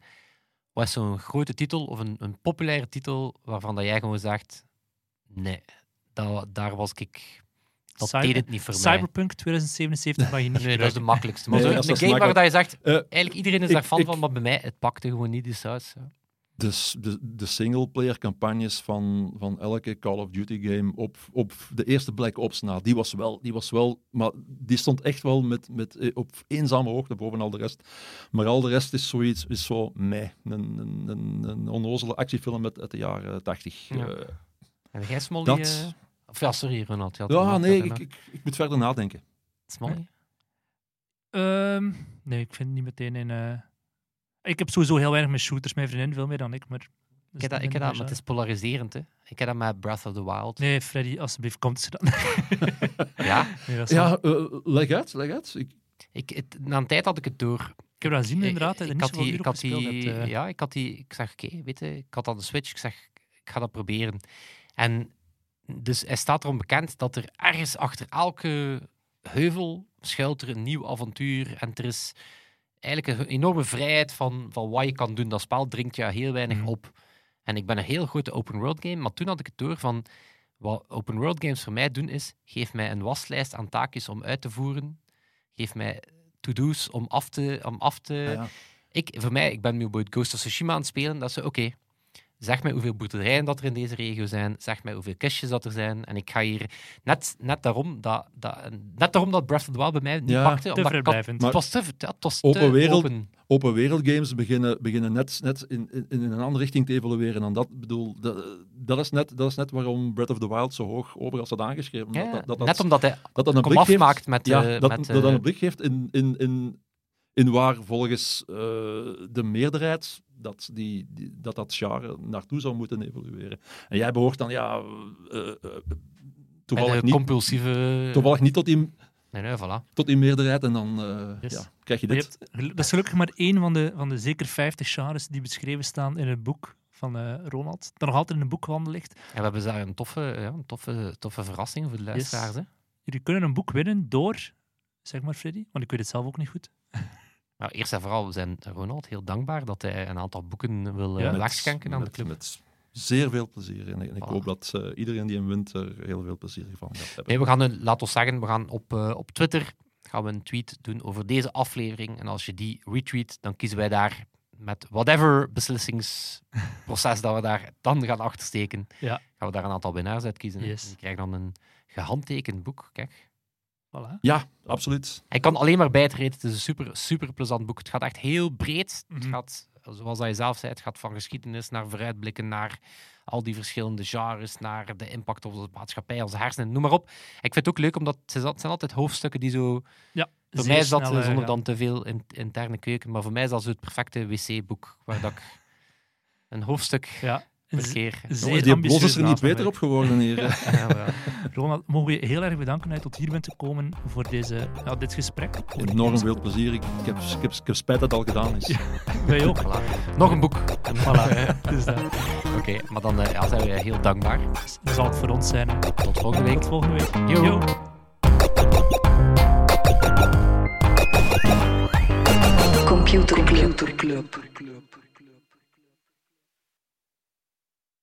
Wat is zo'n grote titel of een, een populaire titel waarvan dat jij gewoon zegt, nee, dat, daar was ik... Dat Cyber- deed het niet voor mij. Cyberpunk 2077 mag je niet Nee, dat is de makkelijkste. Maar Nee, zo een de game waar dat je zegt, Eh, eigenlijk iedereen is ik- daarvan ik- van, maar bij mij, het pakte gewoon niet de saus. Ja. Dus de, de singleplayer campagnes van, van elke Call of Duty game op, op de eerste Black Ops na, die was wel, die was wel, maar die stond echt wel met, met, eh, op eenzame hoogte boven al de rest. Maar al de rest is zoiets, is zo meh. Een, een, een, een onnozele actiefilm uit, uit de jaren tachtig. Ja. Eh, En jij, Smolly? Dat- eh, Of ja, sorry, Ronald. je had ja, nee, ik, ik, ik moet verder nadenken. Smolly? Ehm, nee, ik vind het niet meteen in... eh, Ik heb sowieso heel weinig met shooters. Mijn vriendin veel meer dan ik, maar... Ik heb dat, ik heb dat, maar het is polariserend. Hè. Ik heb dat met Breath of the Wild. Nee, Freddy, alsjeblieft, komt ze dan. Ja, Nee, Ja, eh, leg uit, leg uit. Ik, ik, het, na een tijd had ik het door. Ik heb dat gezien inderdaad. ik, ik had die, ik had die, hebt, ja, ik had die, ik zeg, oké, weet je, ik had dan de Switch, ik zeg, ik ga dat proberen. En dus hij staat erom bekend dat er ergens achter elke heuvel schuilt er een nieuw avontuur en er is eigenlijk een enorme vrijheid van, van wat je kan doen. Dat spel dringt je heel weinig Mhm. op. En ik ben een heel grote open world game, maar toen had ik het door van wat open world games voor mij doen is, geef mij een waslijst aan taakjes om uit te voeren, geef mij to-do's om af te, om af te ja, ja. ik, voor mij, ik ben nu bijvoorbeeld Ghost of Tsushima aan het spelen. Dat is zo, oké, zeg mij hoeveel boerderijen dat er in deze regio zijn. Zeg mij hoeveel kistjes dat er zijn. En ik ga hier net, net, daarom, dat, dat, net daarom dat Breath of the Wild bij mij niet Ja, pakte. te omdat ik had- vrijblijvend. het was te, ja, het was Open te wereld. open. open wereld games beginnen, beginnen net, net in, in, in een andere richting te evolueren. En dat, bedoel, dat, dat, is net, dat is net waarom Breath of the Wild zo hoog overal staat aangeschreven. Ja, dat, dat, dat, dat, net omdat hij dat dat een blik geeft, afmaakt met... ja, eh, dat, met, dat dat eh, een blik geeft in, in, in, in waar volgens eh, de meerderheid dat, die, die, dat dat genre naartoe zou moeten evolueren. En jij behoort dan, ja, eh, eh, toevallig, niet, compulsieve... toevallig niet tot die, Nee, nee, voilà. tot die meerderheid en dan eh, Yes. ja, krijg je Je dit. hebt, dat is gelukkig maar één van de, van de zeker 50 genres die beschreven staan in het boek van eh, Ronald. Dat nog altijd in een boekwandel ligt. En we hebben daar een toffe, ja, een toffe, toffe verrassing voor de luisteraars. Hè? Jullie kunnen een boek winnen door, zeg maar Freddy, want ik weet het zelf ook niet goed. Maar eerst en vooral, we zijn Ronald heel dankbaar dat hij een aantal boeken wil eh, Ja. wegschenken aan de club. Met zeer veel plezier in. En ik Voilà. hoop dat eh, iedereen die hem wint er heel veel plezier van gaat hebben. Nee, we gaan een, laat ons zeggen, we gaan op, eh, op Twitter gaan we een tweet doen over deze aflevering. En als je die retweet, dan kiezen wij daar met whatever beslissingsproces dat we daar dan gaan achtersteken, Ja. gaan we daar een aantal winnaars uit kiezen. Yes. En Je krijgt dan een gehandtekend boek. Kijk. Voilà. Ja, absoluut. Hij kan alleen maar bijtreden. Het is een super, super plezant boek. Het gaat echt heel breed. Het Mhm. gaat, zoals hij zelf zei, het gaat van geschiedenis naar vooruitblikken, naar al die verschillende genres, naar de impact op de maatschappij, onze hersenen, noem maar op. Ik vind het ook leuk, omdat het zijn- altijd hoofdstukken die zo... Voor Zeer mij is dat, eh, zonder ja. dan te veel in, interne keuken, maar voor mij is dat zo het perfecte wc-boek, waar dat ik een hoofdstuk Ja. Per Z- keer... zeer Jongens, die blos is er niet beter op geworden hier. Ja, ja. Ronald, mogen we je heel erg bedanken dat je tot hier bent gekomen voor deze, ja, dit gesprek. Enorm veel plezier. Ik, heb, ik, heb, ik heb spijt dat het al gedaan is. Wij ook. Voilà. Nog een boek. Voilà. Dus Oké, maar dan eh, ja, zijn we heel dankbaar. dat zal het voor ons zijn. Tot volgende week. Tot volgende week. Yo. Yo. Computer Club. Computer Club.